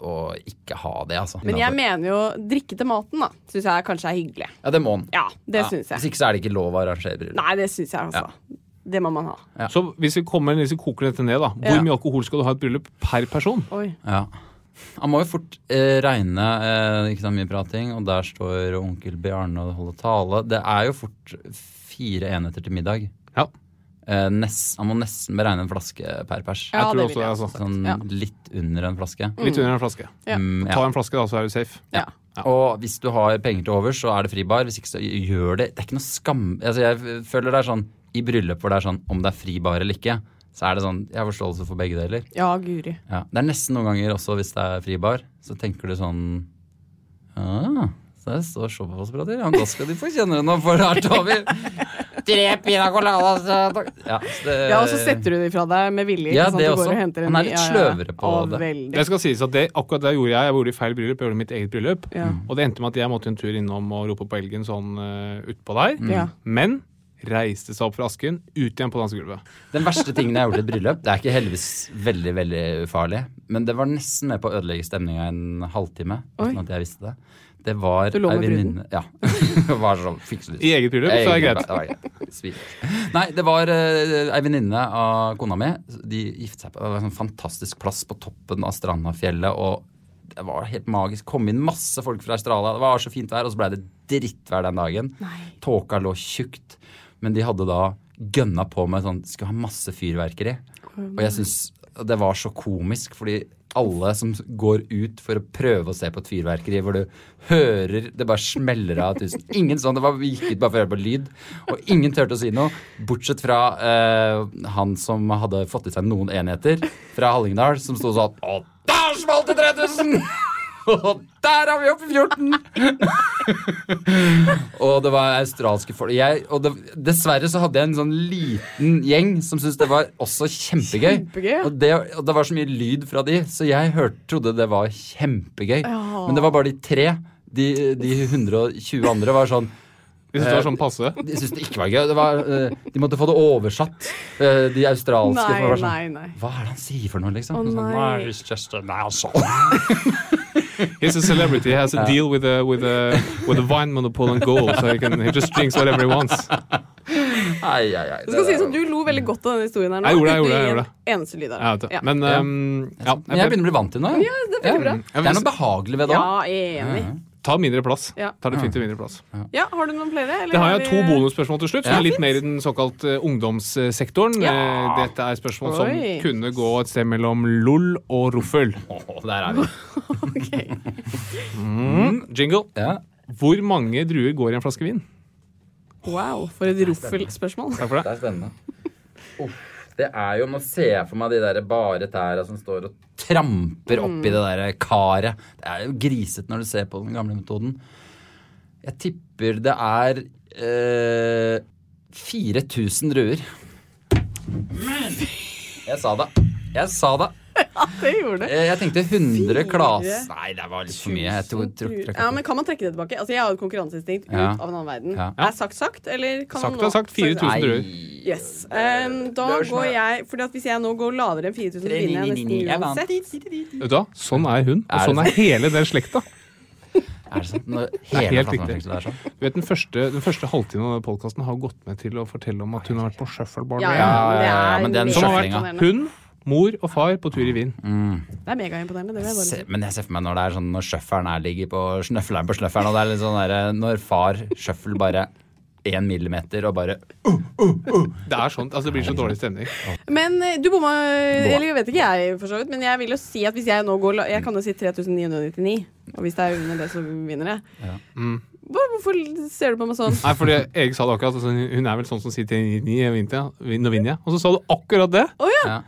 å ikke ha det, altså. Men jeg mener jo drikke til maten, da, syns jeg kanskje er hyggelig. Ja, det må den. Ja, det Ja, jeg Hvis ikke så er det ikke lov å arrangere bryllup. Nei, det syns jeg altså. Det må man ha. Ja. Så hvis vi kommer hvis vi koker dette ned, da. Hvor Ja. mye alkohol skal du ha i et bryllup per person? Oi. Ja. Han må jo fort eh, regne eh, ikke så mye prating, og der står onkel Bjarne og holder tale. Det er jo fort fire enheter til middag. Ja. Eh, nest, han må nesten beregne en flaske per pers. Ja, jeg tror det også vil jeg altså. Sånn Ja. litt under en flaske. Litt under en flaske. Ja. Mm, Ta en flaske, da, så er du safe. Ja. Og hvis du har penger til overs, så er det fribar. Hvis ikke, så gjør det. Det er ikke noe skam... Altså, jeg føler det er sånn i bryllup hvor det er sånn om det er fribar eller ikke, så er det sånn Jeg har forståelse for begge deler. Ja, guri. Ja. Det er nesten noen ganger også hvis det er fribar, så tenker du sånn ah, så det står showpostbrader. Ja, da skal de få kjenne det nå, for her tar vi tre pina coladas. Ja, det, Ja, og så setter du det fra deg med vilje. Ja, det også. og henter en Han er litt sløvere på ja, det. Veldig. Det skal sies at det, akkurat det gjorde jeg. Jeg gjorde i feil bryllup. Jeg gjorde mitt eget bryllup. Ja. Og det endte med at jeg måtte en tur innom og rope på elgen sånn uh, utpå der. Ja. Men reiste seg opp fra asken, ut igjen på dansegulvet. Den verste tingen jeg gjorde i et bryllup, det er ikke heldigvis veldig veldig ufarlig, men det var nesten med på å ødelegge stemninga en halvtime. Oi. uten at jeg visste det. Det var Du lå med bruden? Ja. Var sånn. I eget bryllup, så er det greit. Det var Nei, det var uh, ei venninne av kona mi. De giftet seg på det var en sånn fantastisk plass på toppen av Strandafjellet. Og det var helt magisk. Kom inn masse folk fra Australia. Det var så fint vær, og så ble det drittvær den dagen. Tåka lå tjukt. Men de hadde da gønna på med sånn Skulle ha masse fyrverkeri. Og jeg syns det var så komisk, fordi alle som går ut for å prøve å se på et fyrverkeri hvor du hører det bare smeller av tusen Ingen sånn, det var, Vi gikk ut bare for å høre på lyd, og ingen turte å si noe. Bortsett fra eh, han som hadde fått i seg noen enheter fra Hallingdal, som sto sånn Å, der smalt det 3000! Og der har vi oppe 14! og det var australske folk. Jeg, og det, dessverre så hadde jeg en sånn liten gjeng som syntes det var også kjempegøy. Kjempegøy. Og, det, og det var så mye lyd fra de, så jeg hørte, trodde det var kjempegøy. Men det var bare de tre. De, de 120 andre var sånn de syntes det var sånn passe. De syntes det ikke var gøy. Det var, eh, de måtte få det oversatt, eh, de australske. Nei, sånn, nei, nei. Hva er det han sier for noe, liksom? Å, Sånn, nei. it's just an asshole. He's a celebrity. He has a deal with a, with a, with a wine monopole and gold, so he, can, he just drinks whatever he wants. Ai, ai, ai. Det skal sies at du lo veldig godt av denne historien her nå. Jeg gjorde det, jeg gjorde det, jeg gjorde en Eneste lyd av det. Ja. Men Ja. um, ja, jeg begynner å bli vant til det nå. Ja, det er. Det er noe behagelig ved det Ja, òg. enig. Tar mindre plass. Ja. fint definitivt mindre plass. Ja, Har du noen flere? eller Det har jeg to bonusspørsmål til slutt, som er litt mer i den såkalt eh, ungdomssektoren. Ja. Eh, Dette er spørsmål Oi. som kunne gå et sted mellom LOL og ruffel. Åh, der er vi. Ok. Mm. Jingle. Ja. Hvor mange druer går i en flaske vin? Wow, for et ruffelspørsmål. Takk for det. Det er spennende. Uff, det er jo, Nå ser jeg for meg de der bare tæra som står og tramper oppi det der karet. Det er jo grisete når du ser på den gamle metoden. Jeg tipper det er eh, 4000 druer. Jeg sa det. Jeg sa det. Det gjorde det. Eh, Jeg tenkte 100 klas... Nei, det var litt for mye. Jeg tror, tror, tror, Ja, men Kan man trekke det tilbake? Altså, Jeg har jo et konkurranseinstinkt ut Ja. av en annen verden. Ja. Er sagt sagt, eller kan Sagt man er nå- sagt. 4000 Nei. druer. Yes. Um, da Det er går jeg- Fordi at Hvis jeg nå går lavere enn 4000, så vinner jeg nesten uansett. Vet du hva? Sånn er hun, og Er sånn er hele den slekta. Er det sant? Når hele helt riktig er sånn? Du vet, Den første, den første halvtimen av podkasten har gått med til å fortelle om at hun har vært på Shuffleboard. Ja, Ja, ja, ja, men den Som har vært hun, mor og far på tur i Wien. Det er megaimponerende. Det vil jeg men jeg ser for meg når det er sånn når sjøfferen her ligger på snøffelen på snøffelen, og det er litt sånn der, når far sjøffel bare én millimeter og bare Det er sånn, altså det blir så dårlig stemning. Men eh, du bomma Eller jeg vet ikke jeg, for så vidt. Men jeg vil jo si at hvis jeg nå går Jeg kan jo si 3999. Og hvis det er under det, så vinner jeg. Mm. Hvorfor ser du på meg sånn? Nei, fordi Erik sa det akkurat. Altså, hun er vel sånn som sier til 99, nå vinner jeg. Og så sa du akkurat det! ja.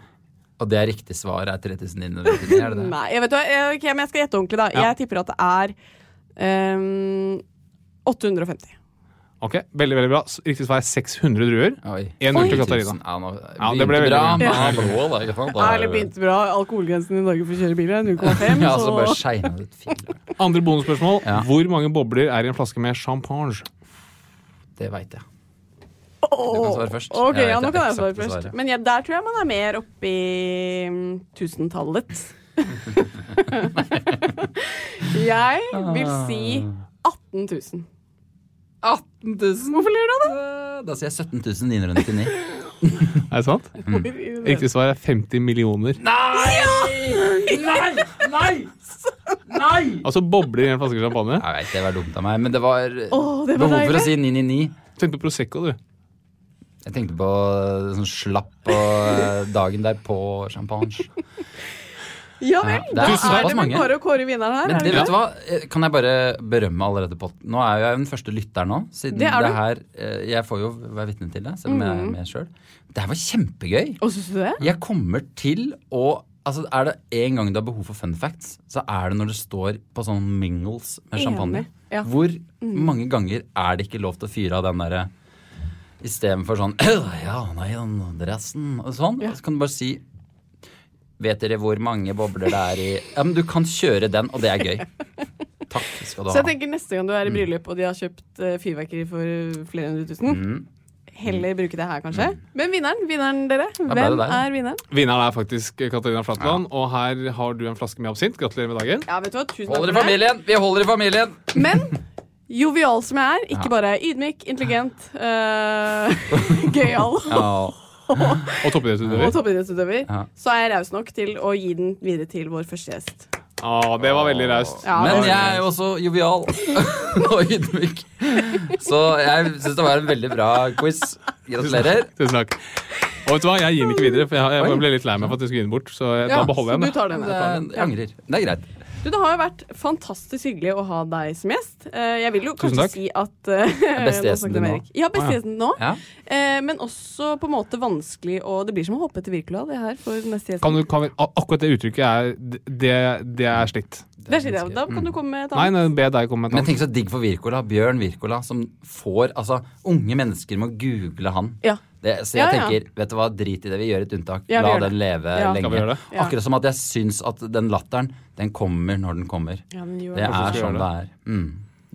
Og det er riktig svar er 3999, er det det? Nei, jeg vet hva, okay, men jeg skal gjette ordentlig, da. Ja. Jeg tipper at det er um, 850. Ok, Veldig veldig bra. Riktig svar er 600 druer. Oi. En null til 1000. Katarina. Ja, nå, Ja, det ble veldig bra. bra. men blå, da, ikke sant? Da- Ærlig begynte bra. Alkoholgrensen i Norge for å kjøre bil er 0,5. Ja, så bare skeina ut fire. Andre bonusspørsmål. Ja. Hvor mange bobler er i en flaske med champagne? Det veit jeg. Du kan svare først. Ok, ja, nå kan jeg svare først. svaret. Men ja, der tror jeg man er mer oppi mm, tusentallet. jeg vil si 18 000. 18 000. Hvorfor ler du av det? Da sier jeg 17 999. Er det sant? Riktig svar er 50 millioner. Nei! Nei! Nei! Nei! Altså bobler i en flaske champagne. Jeg vet det var dumt av meg, men det var Åh, det var behov for å si 999. Tenk på Prosecco, du. Jeg tenkte på sånn slapp og dagen dagen derpå champagne. Ja vel. Ja, Da er det vel kåre bare å kåre vinneren her. Men det, vet du hva? Eh, Kan jeg bare berømme allerede på Nå er jeg jo den første lytteren nå, siden Det det, er her eh, Jeg får jo være vitne til det, selv om jeg er med sjøl. Det her var kjempegøy. Og synes du det? Jeg kommer til å Altså, Er det en gang du har behov for fun facts, så er det når det står på sånn mingles med champagne. Ja. Mm. Hvor mange ganger er det ikke lov til å fyre av den derre Istedenfor sånn Ja, nei, dressen og sånn. Ja. Så kan du bare si Vet dere hvor mange bobler det er i Ja, men du kan kjøre den, og det er gøy. Takk skal du ha. Så jeg tenker neste gang du er i bryllup og de har kjøpt uh, fyrverkeri for flere hundre tusen, Mm. heller bruke det her, kanskje. Men vinneren, vinneren dere. Hvem er vinneren? Vinneren er faktisk Katarina Flatland, og her har du en flaske med absint. Gratulerer med dagen. Ja, vet du hva, tusen Holder i takk familien! Vi holder i familien! Men jovial som jeg er, ikke Ja. bare ydmyk, intelligent, uh, gøyal Ja. Og toppidrettsutøver. Topp Ja. så er jeg raus nok til å gi den videre til vår første gjest. Ah, det var veldig raust. Ja, Men jeg er jo også jovial og ydmyk. Så jeg syns det var en veldig bra quiz. Gratulerer. Tusen takk. Og vet du hva, jeg gir den ikke videre, for jeg, jeg ble litt lei meg for at jeg skulle gi den bort. Så jeg, Ja, da beholder jeg den. er- Jeg angrer. Det er greit. Du, det har jo vært fantastisk hyggelig å ha deg som gjest. Eh, jeg vil jo kanskje si at eh, beste gjesten din nå. Ja, beste Ah, gjesten nå. Ja. Eh, men også på en måte vanskelig Og det blir som å hoppe etter Wirkola, det her, for neste gjest. Kan du, kan vi, akkurat det uttrykket er Det, det er slitt. Det er slitt, ja. Da kan du komme med et annet. nei, be deg komme med et annet. Men tenk så digg for Wirkola. Bjørn Wirkola, som får Altså, unge mennesker må google han. Ja. Det, så jeg Ja, ja. tenker, vet du hva, drit i det, vi gjør et unntak. Ja, La den leve Ja. lenge. Akkurat som at jeg syns at den latteren, den kommer når den kommer. Gjør Det det. Er sånn det er. Mm.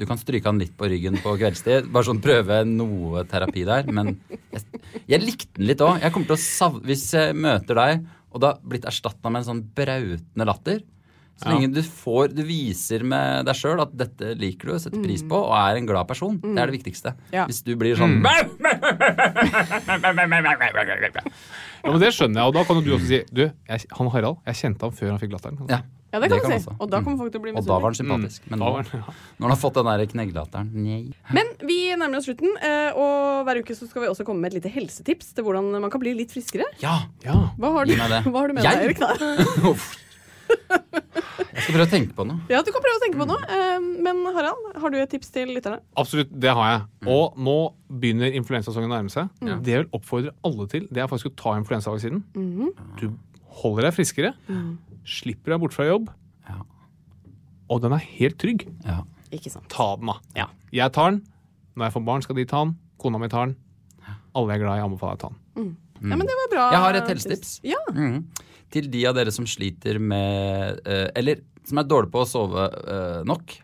Du kan stryke han litt på ryggen på kveldstid. Bare sånn prøve noe terapi der. Men jeg, jeg likte den litt òg. Hvis jeg møter deg, og det har blitt erstatta med en sånn brautende latter Så Ja. lenge du får Du viser med deg sjøl at dette liker du setter pris på, og er en glad person. Det er det viktigste. Ja. Hvis du blir sånn Ja, men Det skjønner jeg, og da kan jo du også si Du, jeg, han Harald, jeg kjente han før han fikk latteren. Ja. Ja, det kan Det du kan si. også. Og da Mm. kommer folk til å bli Og da var han sympatisk. Men nå, ja. når han har fått den der knegglateren Nei. Men vi nærmer oss slutten, eh, og hver uke så skal vi også komme med et lite helsetips til hvordan man kan bli litt friskere. Ja! ja. Hva har du, hva har du med Jeg? deg, Erik? Da? Jeg skal prøve å tenke på noe. Ja, du kan prøve å tenke på noe. Eh, men Harald, har du et tips til lytterne? Absolutt, det har jeg. Og nå begynner influensasongen å nærme seg. Det jeg vil oppfordre alle til, det er faktisk å ta influensavaksinen. Du holder deg friskere, slipper deg bort fra jobb, Ja. og den er helt trygg. Ja. Ikke sant. Ta den, da. Ja. Jeg tar den. Når jeg får barn, skal de ta den. Kona mi tar den. Alle jeg er glad i, anbefaler jeg å ta den. Ja, men det var bra. Jeg har et helsetips. Ja. Mm. Til de av dere som sliter med eh, Eller som er dårlige på å sove eh, nok.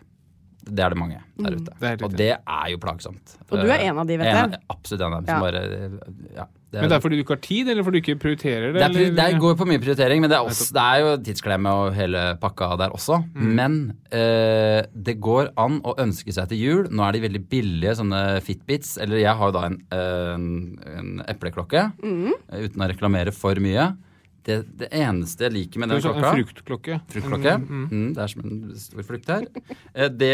Det er det mange der ute. Det er og det er jo plagsomt. Og du er en av de, vet jeg. Absolutt en av dem Ja. som bare ja, det, Men det er fordi du ikke har tid, eller fordi du ikke prioriterer det? det, er, det går på mye prioritering, men det er, også, det er jo tidsklemme og hele pakka der også. Mm. Men eh, det går an å ønske seg til jul. Nå er de veldig billige, sånne Fitbits. Eller jeg har jo da en, eh, en, en epleklokke, Mm. eh, uten å reklamere for mye. Det, det eneste jeg liker med den klokka En fruktklokke. Fruktklokke. Mm, det er som en stor frukt her. Eh, Det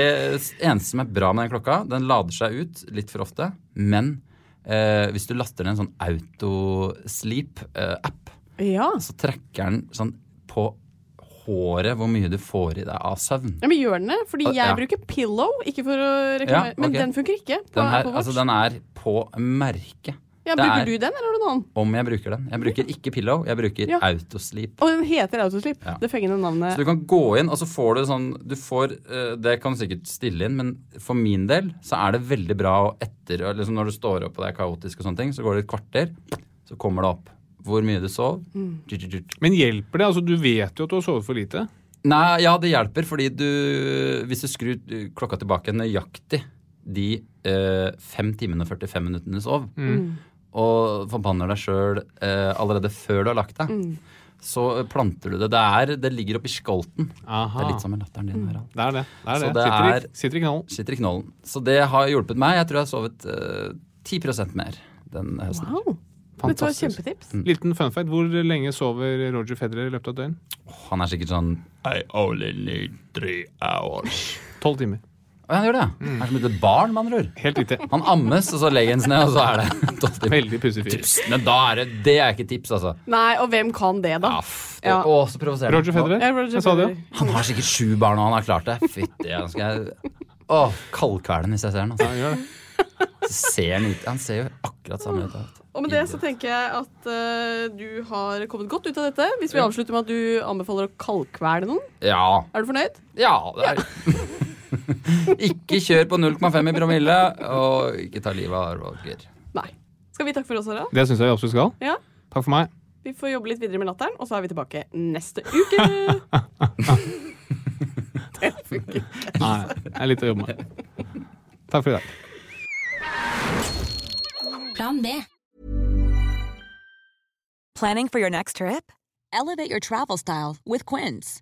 eneste som er bra med den klokka, den lader seg ut litt for ofte. Men eh, hvis du laster ned en sånn autosleep-app, Ja. så trekker den sånn på håret hvor mye du får i deg av søvn. ja, men gjør den det? Fordi Ja. jeg bruker pillow, ikke for å reklamere. Ja, Men den funker ikke. På Den, her, altså, den er på merket. Ja, bruker er- du den, eller har du noen? Om jeg bruker den. Jeg bruker ikke pillow, jeg bruker Ja. autosleep. Og den heter Autosleep. Ja. Det fengende navnet. Så du kan gå inn, og så får du sånn du får, eh, Det kan du sikkert stille inn, men for min del så er det veldig bra å etter liksom Når du står opp og det er kaotisk og sånne ting, så går det et kvarter, så kommer det opp hvor mye du sov. Mm. Men hjelper det? Altså, du vet jo at du har sovet for lite. Nei, ja, det hjelper, fordi du Hvis du skrur eh, klokka tilbake nøyaktig de eh, fem timene og 45 minuttene du sov, Mm. Og forbanner deg sjøl eh, allerede før du har lagt deg, Mm. så planter du det. Det, er, det ligger oppi skolten. Aha. Det er litt som med latteren din. Harald. Det er det. det, er det. det sitter, i, er- sitter i knollen. Sitter i knollen. Så det har hjulpet meg. Jeg tror jeg har sovet eh, 10 mer den høsten. her. Wow. Dette var et Fantastisk. Liten fun fact. Hvor lenge sover Roger Federer i løpet av et døgn? Han er sikkert sånn I only need three hours. Tolv timer. Han gjør det, ja. Han er som et lite barn, med andre ord. Helt riktig. Han ammes, og så legger han seg ned, og så er det tolv. Veldig pussig fyr. Men da er det Det er ikke tips, altså. Nei, og hvem kan det, da? Ja, f, det, Ja. Å, så provoserende. Roger Federer. Ja, Roger Jeg sa det jo. Han har sikkert sju barn, og han har klart det. Fytti, han skal jeg Å, kaldkvelen hvis jeg ser han. Altså. Ja, gjør det. Så ser han ut Han ser jo akkurat samme ut. vet. Og med det så tenker jeg at uh, du har kommet godt ut av dette. Hvis vi avslutter med at du anbefaler å kaldkvele noen. Ja. Er du fornøyd? Ja, det er Ikke kjør på 0,5 i promille, og ikke ta livet av Roger. Nei. Skal vi takke for oss, Harald? Det syns jeg vi absolutt skal. Ja. Takk for meg. Vi får jobbe litt videre med latteren, og så er vi tilbake neste uke. Nei, det er litt å jobbe med. Takk for i dag. Plan B. Planning for your next trip? Elevate your travel style with Quince.